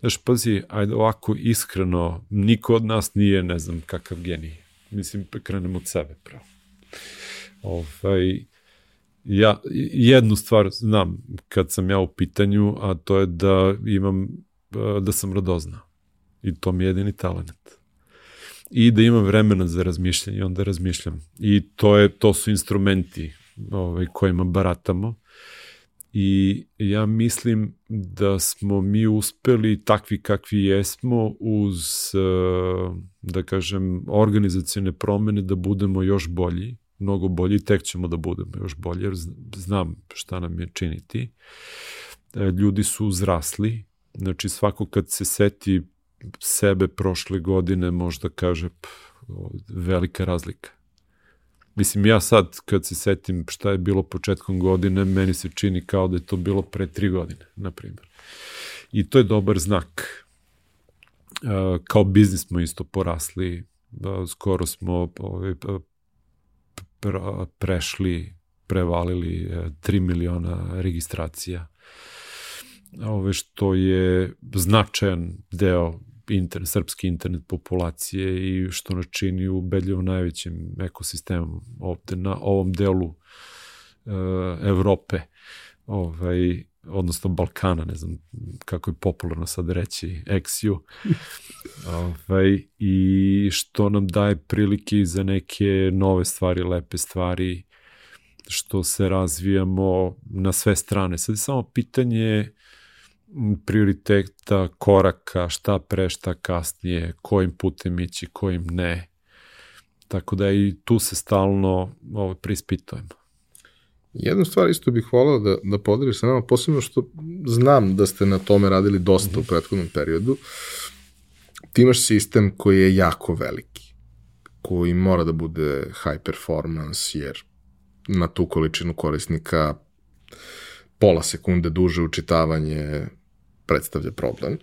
Znaš, pazi, ajde ovako iskreno, niko od nas nije, ne znam, kakav genij. Mislim, krenemo od sebe, pravo. Ovaj, ja jednu stvar znam kad sam ja u pitanju, a to je da imam, da sam radozna. I to mi je jedini talent. I da imam vremena za razmišljanje, onda razmišljam. I to, je, to su instrumenti ovaj, kojima baratamo i ja mislim da smo mi uspeli takvi kakvi jesmo uz, eh, da kažem, organizacijone promene da budemo još bolji, mnogo bolji, tek ćemo da budemo još bolji, jer znam šta nam je činiti. Eh, ljudi su uzrasli, znači svako kad se seti sebe prošle godine možda kaže velika razlika. Mislim, ja sad, kad se setim šta je bilo početkom godine, meni se čini kao da je to bilo pre tri godine, na primjer. I to je dobar znak. Uh, kao biznis smo isto porasli, uh, skoro smo ovaj, prešli, prevalili 3 miliona registracija. Ove što je značajan deo internet, srpski internet populacije i što nas čini ubedljivo najvećim ekosistemom ovde na ovom delu uh, Evrope, ovaj, odnosno Balkana, ne znam kako je popularno sad reći, Exiju, ovaj, i što nam daje prilike za neke nove stvari, lepe stvari, što se razvijamo na sve strane. Sad je samo pitanje prioriteta, koraka, šta pre, šta kasnije, kojim putem ići, kojim ne. Tako da i tu se stalno ovo, prispitujemo. Jednu stvar isto bih volao da, da podeliš sa nama, posebno što znam da ste na tome radili dosta mm -hmm. u mhm. prethodnom periodu. Ti imaš sistem koji je jako veliki, koji mora da bude high performance, jer na tu količinu korisnika pola sekunde duže učitavanje predstavlja problem.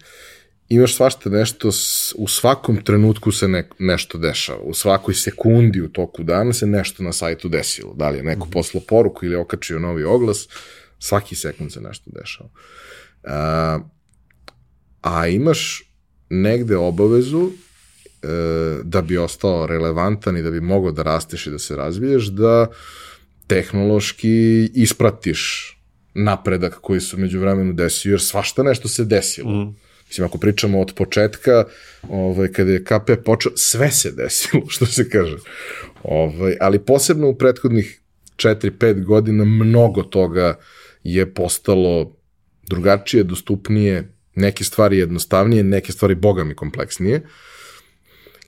Imaš svašta nešto, u svakom trenutku se ne, nešto dešava, u svakoj sekundi u toku dana se nešto na sajtu desilo. Da li je neko mhm. poslao poruku ili okačio novi oglas, svaki sekund se nešto dešava. A, a imaš negde obavezu e, da bi ostao relevantan i da bi mogao da rasteš i da se razviješ, da tehnološki ispratiš napredak koji se među vremenu desio, jer svašta nešto se desilo. Mm. Mislim, ako pričamo od početka, ovaj, kada je KP počeo, sve se desilo, što se kaže. Ovaj, ali posebno u prethodnih 4-5 godina mnogo toga je postalo drugačije, dostupnije, neke stvari jednostavnije, neke stvari bogami kompleksnije.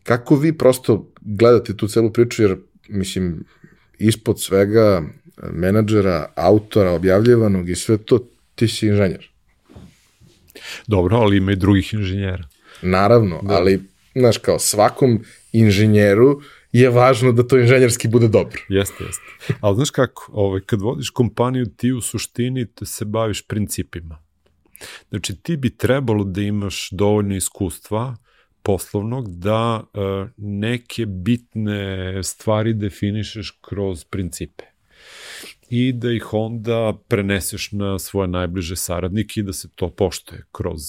Kako vi prosto gledate tu celu priču, jer mislim, ispod svega menadžera, autora, objavljivanog i sve to, ti si inženjer. Dobro, ali ima i drugih inženjera. Naravno, da. ali, znaš, kao svakom inženjeru je važno da to inženjerski bude dobro. Jeste, jeste. Ali znaš kako, ovaj, kad vodiš kompaniju, ti u suštini te se baviš principima. Znači, ti bi trebalo da imaš dovoljno iskustva poslovnog da uh, neke bitne stvari definišeš kroz principe i da ih onda preneseš na svoje najbliže saradnike i da se to poštoje kroz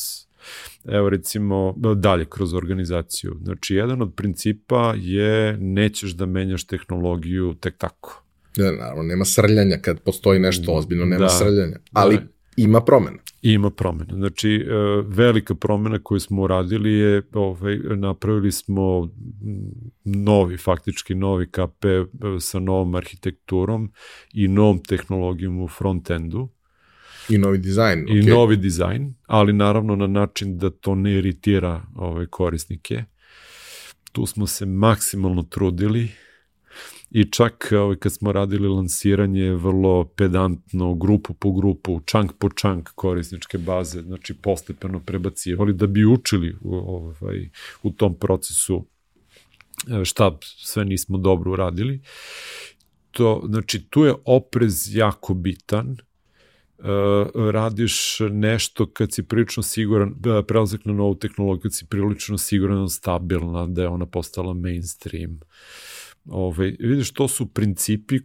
evo recimo dalje kroz organizaciju. Znači, jedan od principa je nećeš da menjaš tehnologiju tek tako. Ja, naravno, nema srljanja kad postoji nešto ozbiljno, nema da, srljanja. Ali da. Ima promena. Ima promena. Znači, e, velika promena koju smo uradili je, ovaj, napravili smo novi, faktički novi KP sa novom arhitekturom i novom tehnologijom u frontendu. I novi dizajn. I okay. novi dizajn, ali naravno na način da to ne iritira ove korisnike. Tu smo se maksimalno trudili i čak ovaj, kad smo radili lansiranje vrlo pedantno, grupu po grupu, čank po čank korisničke baze, znači postepeno prebacivali da bi učili ovaj, u tom procesu e, šta sve nismo dobro uradili. To, znači, tu je oprez jako bitan, Uh, radiš nešto kad si prilično siguran, da prelazak na novu tehnologiju, kad si prilično siguran, stabilna, da je ona postala mainstream. Uh, Ovaj, vidiš, to su principi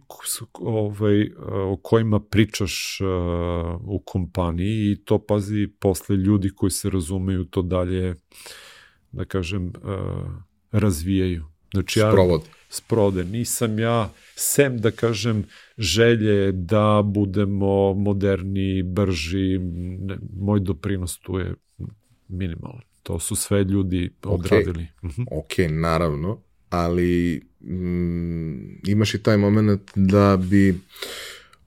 ovaj, o kojima pričaš uh, u kompaniji i to pazi posle ljudi koji se razumeju to dalje, da kažem, uh, razvijaju. Znači, ja, Sprovod. Sprode. Nisam ja, sem da kažem, želje da budemo moderni, brži, ne, moj doprinos tu je minimalan. To su sve ljudi odradili. Ok, mhm. okay naravno, ali mm, imaš i taj moment da bi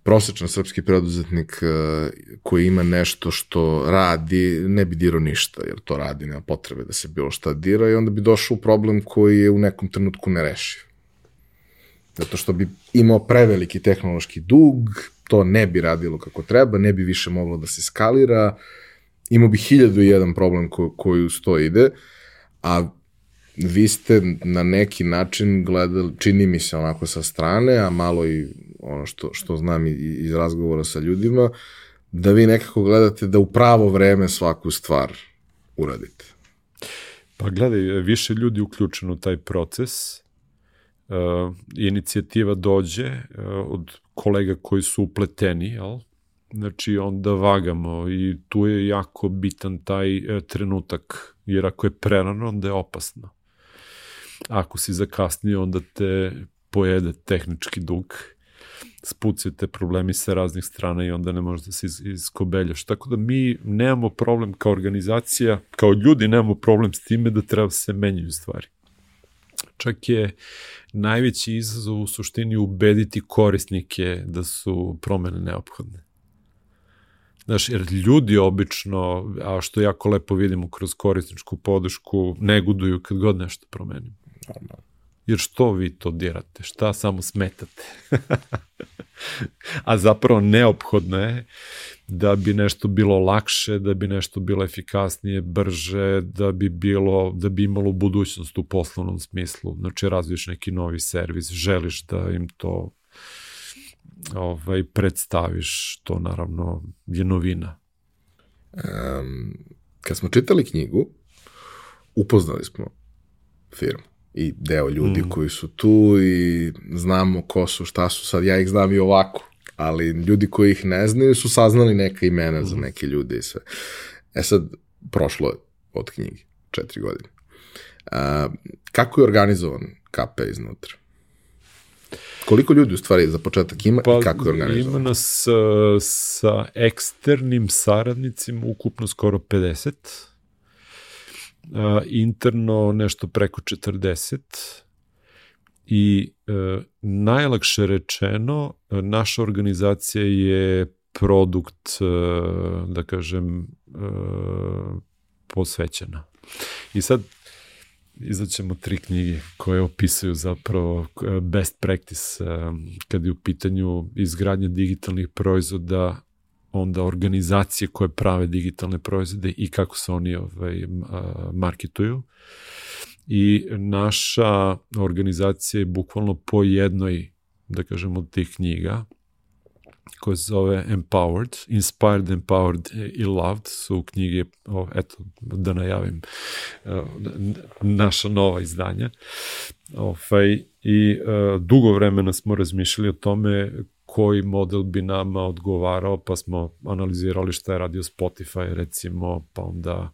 prosečan srpski preduzetnik uh, koji ima nešto što radi, ne bi dirao ništa, jer to radi, nema potrebe da se bilo šta dira i onda bi došao u problem koji je u nekom trenutku ne rešiv. Zato što bi imao preveliki tehnološki dug, to ne bi radilo kako treba, ne bi više moglo da se skalira, imao bi hiljadu i jedan problem ko, koji uz to ide, a vi ste na neki način gledali, čini mi se onako sa strane, a malo i ono što, što znam iz razgovora sa ljudima, da vi nekako gledate da u pravo vreme svaku stvar uradite. Pa gledaj, više ljudi uključeno u taj proces, uh, inicijativa dođe uh, od kolega koji su upleteni, jel? Znači, onda vagamo i tu je jako bitan taj uh, trenutak, jer ako je prerano, onda je opasno. Ako si zakasnio, onda te pojede tehnički dug, spucite problemi sa raznih strana i onda ne možeš da se iz, iskobeljaš. Tako da mi nemamo problem kao organizacija, kao ljudi nemamo problem s time da treba se menjaju stvari. Čak je najveći izazov u suštini ubediti korisnike da su promene neophodne. Znaš, jer ljudi obično, a što jako lepo vidimo kroz korisničku podršku, neguduju kad god nešto promenimo. Normalno. Jer što vi to dirate? Šta samo smetate? A zapravo neophodno je da bi nešto bilo lakše, da bi nešto bilo efikasnije, brže, da bi bilo, da bi imalo budućnost u poslovnom smislu. Znači, razviješ neki novi servis, želiš da im to ovaj, predstaviš, to naravno je novina. Um, kad smo čitali knjigu, upoznali smo firmu i deo ljudi mm. koji su tu i znamo ko su, šta su, sad ja ih znam i ovako, ali ljudi koji ih ne znaju su saznali neka imena mm. za neke ljude i sve. E sad, prošlo je od knjige, četiri godine. A, kako je organizovan KP iznutra? Koliko ljudi u stvari za početak ima pa, i kako je organizovan? Ima nas sa eksternim saradnicima ukupno skoro 50 a, interno nešto preko 40 i e, najlakše rečeno naša organizacija je produkt e, da kažem e, posvećena. I sad izaćemo tri knjige koje opisuju zapravo e, best practice e, kad je u pitanju izgradnja digitalnih proizvoda onda organizacije koje prave digitalne proizvode i kako se oni ovaj, marketuju. i naša organizacija je bukvalno po jednoj, da kažemo, od tih knjiga, koja se zove Empowered, Inspired, Empowered i Loved su knjige, o, eto, da najavim, naša nova izdanja. Ovaj, I uh, dugo vremena smo razmišljali o tome koji model bi nama odgovarao, pa smo analizirali šta je radio Spotify, recimo, pa onda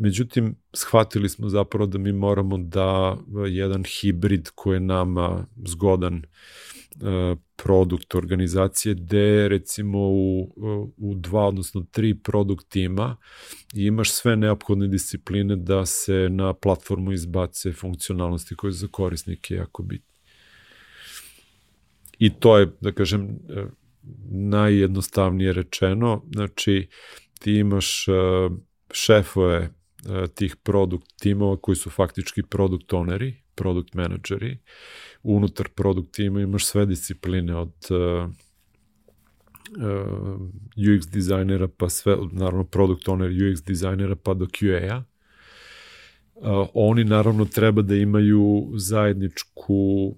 Međutim, shvatili smo zapravo da mi moramo da jedan hibrid koji je nama zgodan uh, produkt organizacije, gde recimo u, u dva, odnosno tri produkt tima imaš sve neophodne discipline da se na platformu izbace funkcionalnosti koje za korisnike jako bitne. I to je, da kažem, e, najjednostavnije rečeno, znači ti imaš e, šefove e, tih produkt timova koji su faktički produkt oneri, produkt menadžeri, unutar produkt tima imaš sve discipline od UX dizajnera pa sve, naravno product owner UX dizajnera pa do QA-a. Oni naravno treba da imaju zajedničku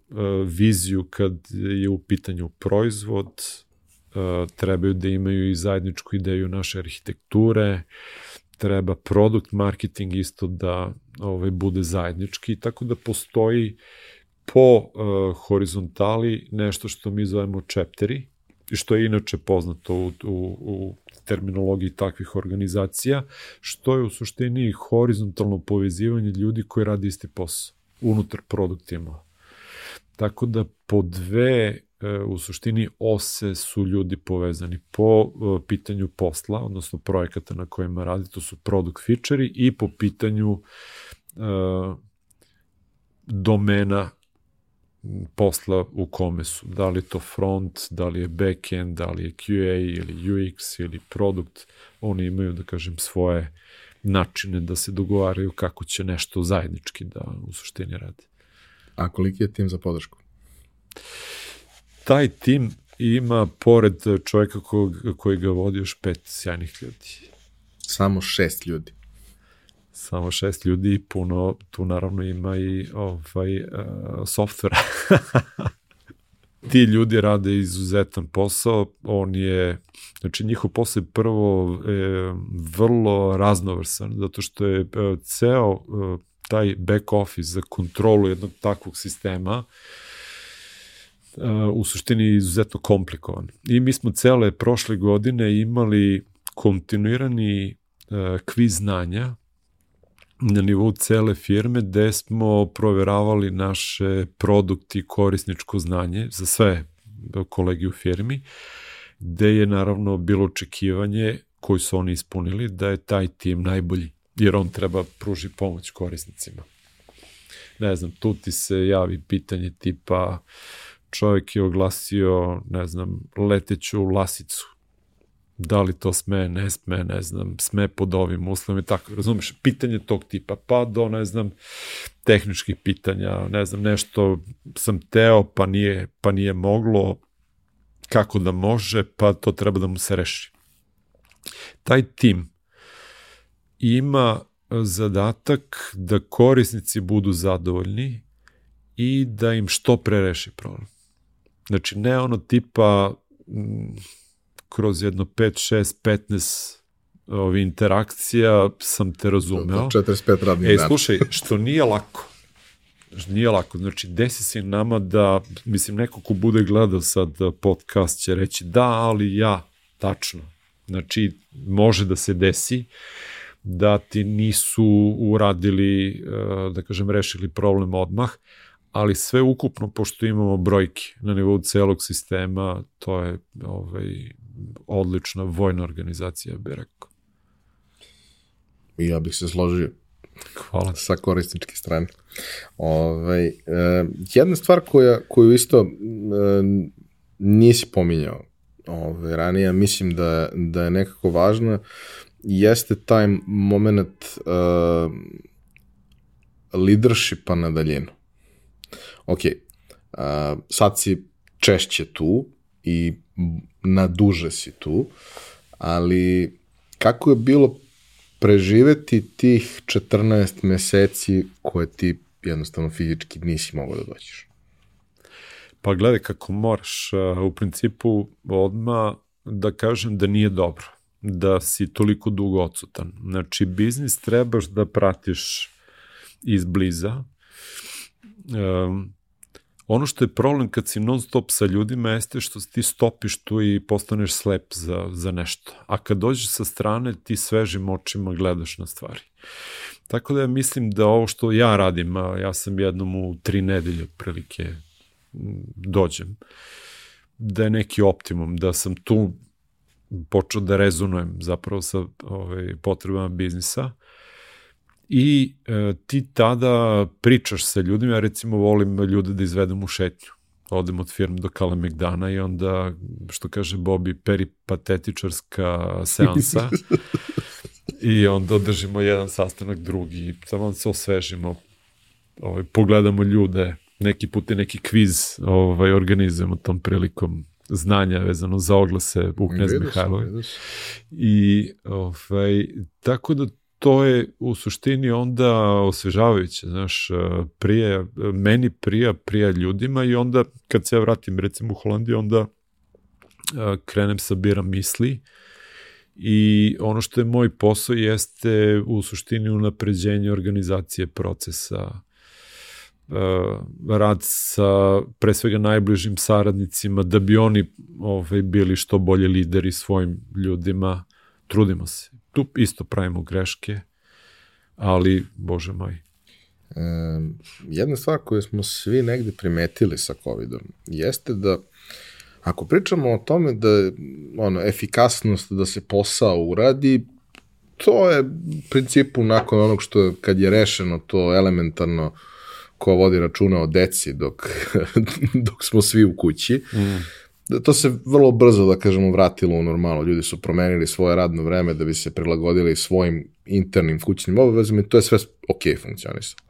viziju kad je u pitanju proizvod, trebaju da imaju i zajedničku ideju naše arhitekture, treba product marketing isto da ovaj, bude zajednički, tako da postoji po uh, horizontali nešto što mi zovemo chapteri, što je inače poznato u, u, u terminologiji takvih organizacija, što je u suštini horizontalno povezivanje ljudi koji radi isti posao unutar produktima. Tako da po dve e, u suštini ose su ljudi povezani po e, pitanju posla, odnosno projekata na kojima radi, to su product feature i po pitanju uh, domena posla u kome su. Da li to front, da li je backend, da li je QA ili UX ili produkt. Oni imaju, da kažem, svoje načine da se dogovaraju kako će nešto zajednički da u suštini radi. A koliki je tim za podršku? Taj tim ima, pored čovjeka kog, koji ga vodi, još pet sjajnih ljudi. Samo šest ljudi samo šest ljudi i puno, tu naravno ima i ovaj, uh, softvera. Ti ljudi rade izuzetan posao, on je, znači njihov posao je prvo e, vrlo raznovrsan, zato što je e, ceo e, taj back office za kontrolu jednog takvog sistema e, u suštini izuzetno komplikovan. I mi smo cele prošle godine imali kontinuirani e, kviz znanja na nivou cele firme gde smo proveravali naše produkti i korisničko znanje za sve kolegi u firmi, gde je naravno bilo očekivanje koji su oni ispunili da je taj tim najbolji, jer on treba pruži pomoć korisnicima. Ne znam, tu ti se javi pitanje tipa čovjek je oglasio, ne znam, leteću lasicu da li to sme, ne sme, ne znam, sme pod ovim uslovima i tako, razumeš, pitanje tog tipa, pa do, ne znam, tehničkih pitanja, ne znam, nešto sam teo, pa nije, pa nije moglo, kako da može, pa to treba da mu se reši. Taj tim ima zadatak da korisnici budu zadovoljni i da im što pre reši problem. Znači, ne ono tipa, kroz jedno 5, 6, 15 ovi interakcija sam te razumeo. 45 radnih Ej, slušaj, što nije lako. Nije lako. Znači, desi se nama da, mislim, neko ko bude gledao sad podcast će reći da, ali ja, tačno. Znači, može da se desi da ti nisu uradili, eh, da kažem, rešili problem odmah, ali sve ukupno, pošto imamo brojke na nivou celog sistema, to je ovaj, odlična vojna organizacija, bih rekao. I ja bih se složio. Hvala. Sa korisničke strane. Ove, ovaj, e, jedna stvar koja, koju isto e, nisi pominjao ove, ovaj, ranije, mislim da, da je nekako važna, jeste taj moment e, leadershipa na daljinu. Ok, e, sad si češće tu i na duže si tu, ali kako je bilo preživeti tih 14 meseci koje ti jednostavno fizički nisi mogao da dođeš? Pa gledaj kako moraš, u principu odma da kažem da nije dobro, da si toliko dugo odsutan. Znači, biznis trebaš da pratiš izbliza. Um, ono što je problem kad si non stop sa ljudima jeste što ti stopiš tu i postaneš slep za, za nešto. A kad dođeš sa strane, ti svežim očima gledaš na stvari. Tako da ja mislim da ovo što ja radim, a ja sam jednom u tri nedelje prilike dođem, da je neki optimum, da sam tu počeo da rezonujem zapravo sa ovaj, potrebama biznisa i e, ti tada pričaš sa ljudima, ja recimo volim ljude da izvedem u šetnju. Odem od firme do Kalemegdana i onda, što kaže Bobi, peripatetičarska seansa. I onda održimo jedan sastanak drugi, samo se osvežimo, ovaj, pogledamo ljude, neki put i neki kviz ovaj, organizujemo tom prilikom znanja vezano za oglase u Knez Mihajlovi. I ovaj, tako da to je u suštini onda osvežavajuće, znaš, prije, meni prija, prija ljudima i onda kad se ja vratim recimo u Holandiju, onda krenem sa biram misli i ono što je moj posao jeste u suštini unapređenje organizacije procesa, rad sa pre svega najbližim saradnicima da bi oni ovaj, bili što bolje lideri svojim ljudima, trudimo se tu isto pravimo greške, ali, bože moj. E, jedna stvar koju smo svi negde primetili sa COVID-om jeste da ako pričamo o tome da ono, efikasnost da se posao uradi, to je u principu nakon onog što kad je rešeno to elementarno ko vodi računa o deci dok, dok smo svi u kući. Mm to se vrlo brzo, da kažemo, vratilo u normalno. Ljudi su promenili svoje radno vreme da bi se prilagodili svojim internim kućnim obavezama i to je sve ok funkcionisalo.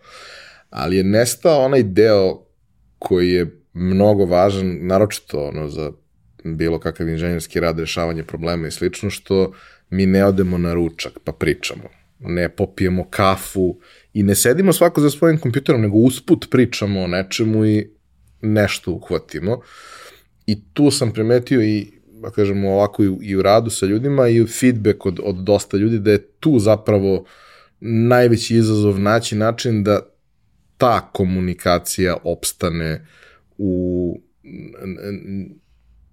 Ali je nestao onaj deo koji je mnogo važan, naročito ono, za bilo kakav inženjerski rad, rešavanje problema i slično, što mi ne odemo na ručak pa pričamo. Ne popijemo kafu i ne sedimo svako za svojim kompjuterom, nego usput pričamo o nečemu i nešto uhvatimo. Uh, i tu sam primetio i da kažemo ovako i, i u radu sa ljudima i feedback od, od dosta ljudi da je tu zapravo najveći izazov naći način da ta komunikacija opstane u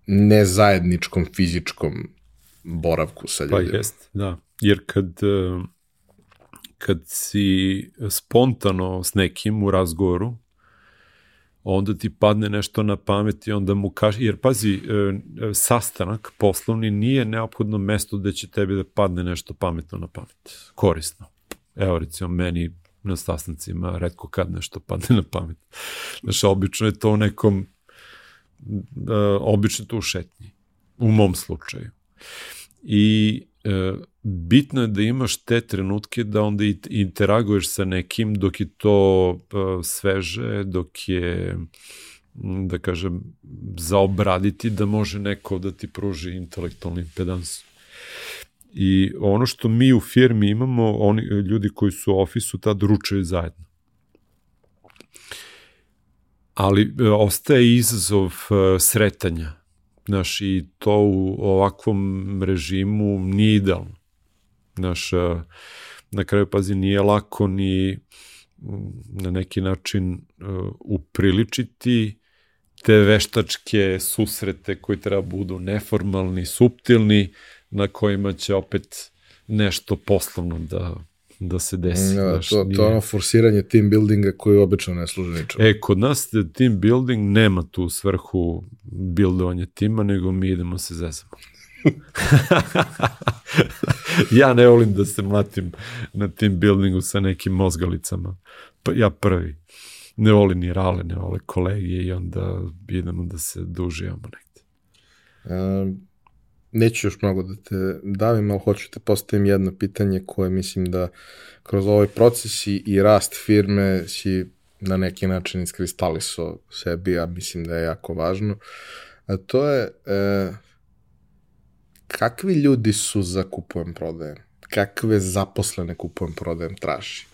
nezajedničkom fizičkom boravku sa ljudima. Pa jest, da. Jer kad, eh, kad si spontano s nekim u razgovoru, onda ti padne nešto na pamet i onda mu kaže, jer pazi, e, e, sastanak poslovni nije neophodno mesto gde će tebi da padne nešto pametno na pamet, korisno. Evo recimo meni na sastancima redko kad nešto padne na pamet. Znaš, obično je to u nekom, e, obično to u šetnji, u mom slučaju. I bitno je da imaš te trenutke da onda interaguješ sa nekim dok je to uh, sveže, dok je da kažem, zaobraditi da može neko da ti pruži intelektualni pedans. I ono što mi u firmi imamo, oni ljudi koji su u ofisu tad ručaju zajedno. Ali e, ostaje izazov e, sretanja. Znaš, i to u ovakvom režimu nije idealno. Znaš, na kraju pazi nije lako ni na neki način e, upriličiti te veštačke susrete koji treba budu neformalni, suptilni, na kojima će opet nešto poslovno da, da se desi. Ja, znaš, to, to ono forsiranje team buildinga koji obično ne služi ničemu. E, kod nas team building nema tu svrhu buildovanja tima, nego mi idemo se zezamo. ja ne volim da se mlatim na tim buildingu sa nekim mozgalicama. Pa ja prvi. Ne volim ni rale, ne vole kolegije i onda idemo da se dužijamo negde. Um, neću još mnogo da te davim, ali hoću te postavim jedno pitanje koje mislim da kroz ovaj proces i, i rast firme si na neki način iskristalisao sebi, a mislim da je jako važno. A to je, e, kakvi ljudi su za kupujem prodajem? kakve zaposlene kupujem, prodajem, traži?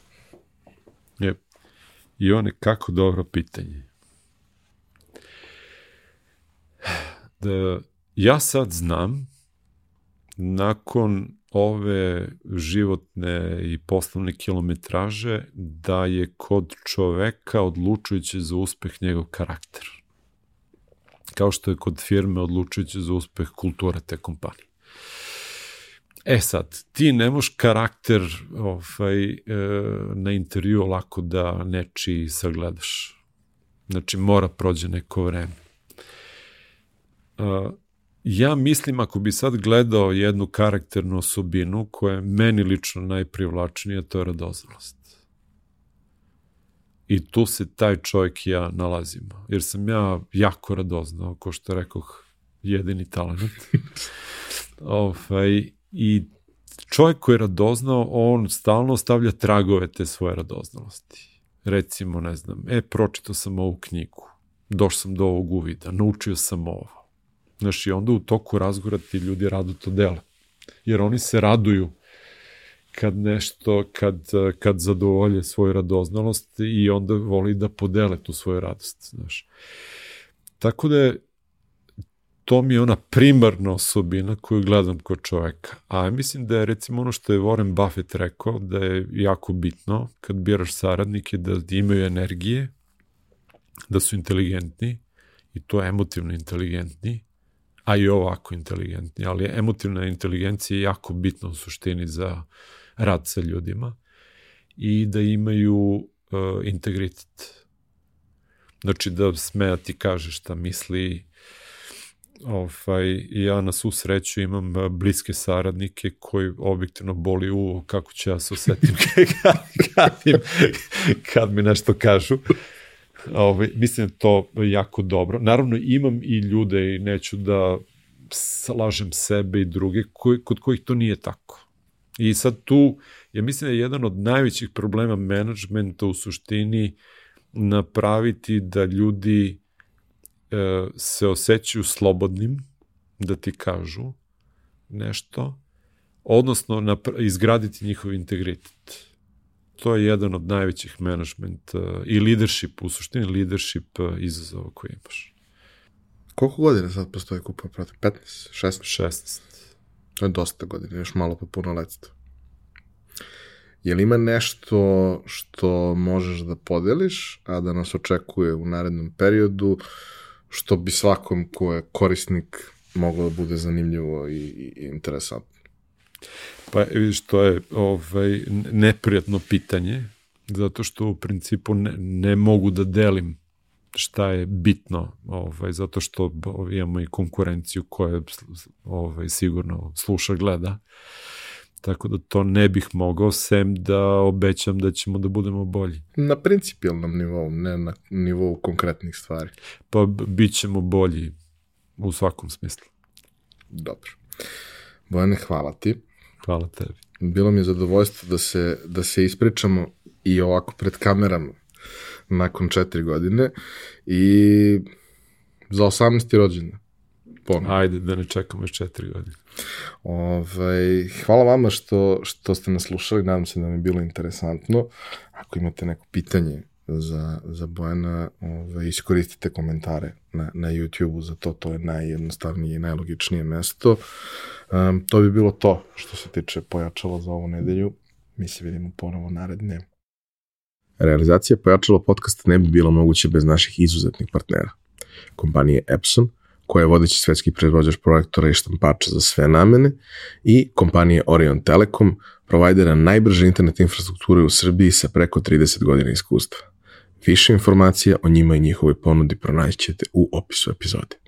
Je. I on je kako dobro pitanje. Da, ja sad znam, nakon ove životne i poslovne kilometraže, da je kod čoveka odlučujuće za uspeh njegov karakter. Kao što je kod firme odlučujuće za uspeh kultura te kompanije. E sad, ti ne moš karakter ovaj, e, na intervju lako da nečiji sagledaš. Znači, mora prođe neko vreme. Uh, ja mislim ako bi sad gledao jednu karakternu osobinu koja je meni lično najprivlačnija, to je radoznalost. I tu se taj čovjek i ja nalazimo. Jer sam ja jako radoznao, ko što rekoh, jedini talent. ovaj, I čovjek koji je radoznao, on stalno stavlja tragove te svoje radoznalosti. Recimo, ne znam, e, pročitao sam ovu knjigu, došao sam do ovog uvida, naučio sam ovo. Znaš, i onda u toku razgovora ti ljudi rado to dele. Jer oni se raduju kad nešto, kad, kad zadovolje svoju radoznalost i onda voli da podele tu svoju radost, znaš. Tako da je to mi je ona primarna osobina koju gledam kod čoveka. A mislim da je recimo ono što je Warren Buffett rekao, da je jako bitno kad biraš saradnike da imaju energije, da su inteligentni i to emotivno inteligentni, a i ovako inteligentni, ali emotivna inteligencija je jako bitna u suštini za rad sa ljudima i da imaju uh, integritet. Znači da sme da ti kaže šta misli, ovaj, ja na svu sreću imam bliske saradnike koji objektivno boli u kako ću ja se osetim kad, kad, kad mi nešto kažu. Ovaj, mislim da to jako dobro. Naravno imam i ljude i neću da slažem sebe i druge koji, kod kojih to nije tako. I sad tu, ja mislim da je jedan od najvećih problema menadžmenta u suštini napraviti da ljudi e, se osjećaju slobodnim da ti kažu nešto, odnosno izgraditi njihov integritet. To je jedan od najvećih management uh, i leadership, u suštini leadership uh, izazova koji imaš. Koliko godina sad postoji kupa protiv? 15? 16? 16. To je dosta godina, još malo po punoletstvo. Je li ima nešto što možeš da podeliš, a da nas očekuje u narednom periodu, što bi svakom ko je korisnik moglo da bude zanimljivo i, i interesantno? Pa vidiš, to je ovaj, neprijatno pitanje, zato što u principu ne, ne mogu da delim šta je bitno, ovaj, zato što imamo i konkurenciju koja ovaj, sigurno sluša, gleda. Tako da to ne bih mogao, sem da obećam da ćemo da budemo bolji. Na principijalnom nivou, ne na nivou konkretnih stvari. Pa bit ćemo bolji u svakom smislu. Dobro. Bojane, hvala ti. Hvala tebi. Bilo mi je zadovoljstvo da se, da se ispričamo i ovako pred kamerama nakon četiri godine i za 18. rođendan. Ponovno. Ajde, da ne čekamo još četiri godine. Ovaj, hvala vama što, što ste nas slušali, nadam se da mi je bilo interesantno. Ako imate neko pitanje za, za Bojana, ovaj, iskoristite komentare na, na YouTube-u za to, to je najjednostavnije i najlogičnije mesto. Um, to bi bilo to što se tiče pojačalo za ovu nedelju. Mi se vidimo ponovo naredne. Realizacija pojačalo podcasta ne bi bila moguća bez naših izuzetnih partnera. Kompanije Epson, koja je vodeći svetski proizvođač projektora i štampača za sve namene, i kompanije Orion Telekom, provajdera najbrže internet infrastrukture u Srbiji sa preko 30 godina iskustva. Više informacija o njima i njihovoj ponudi pronaćete u opisu epizode.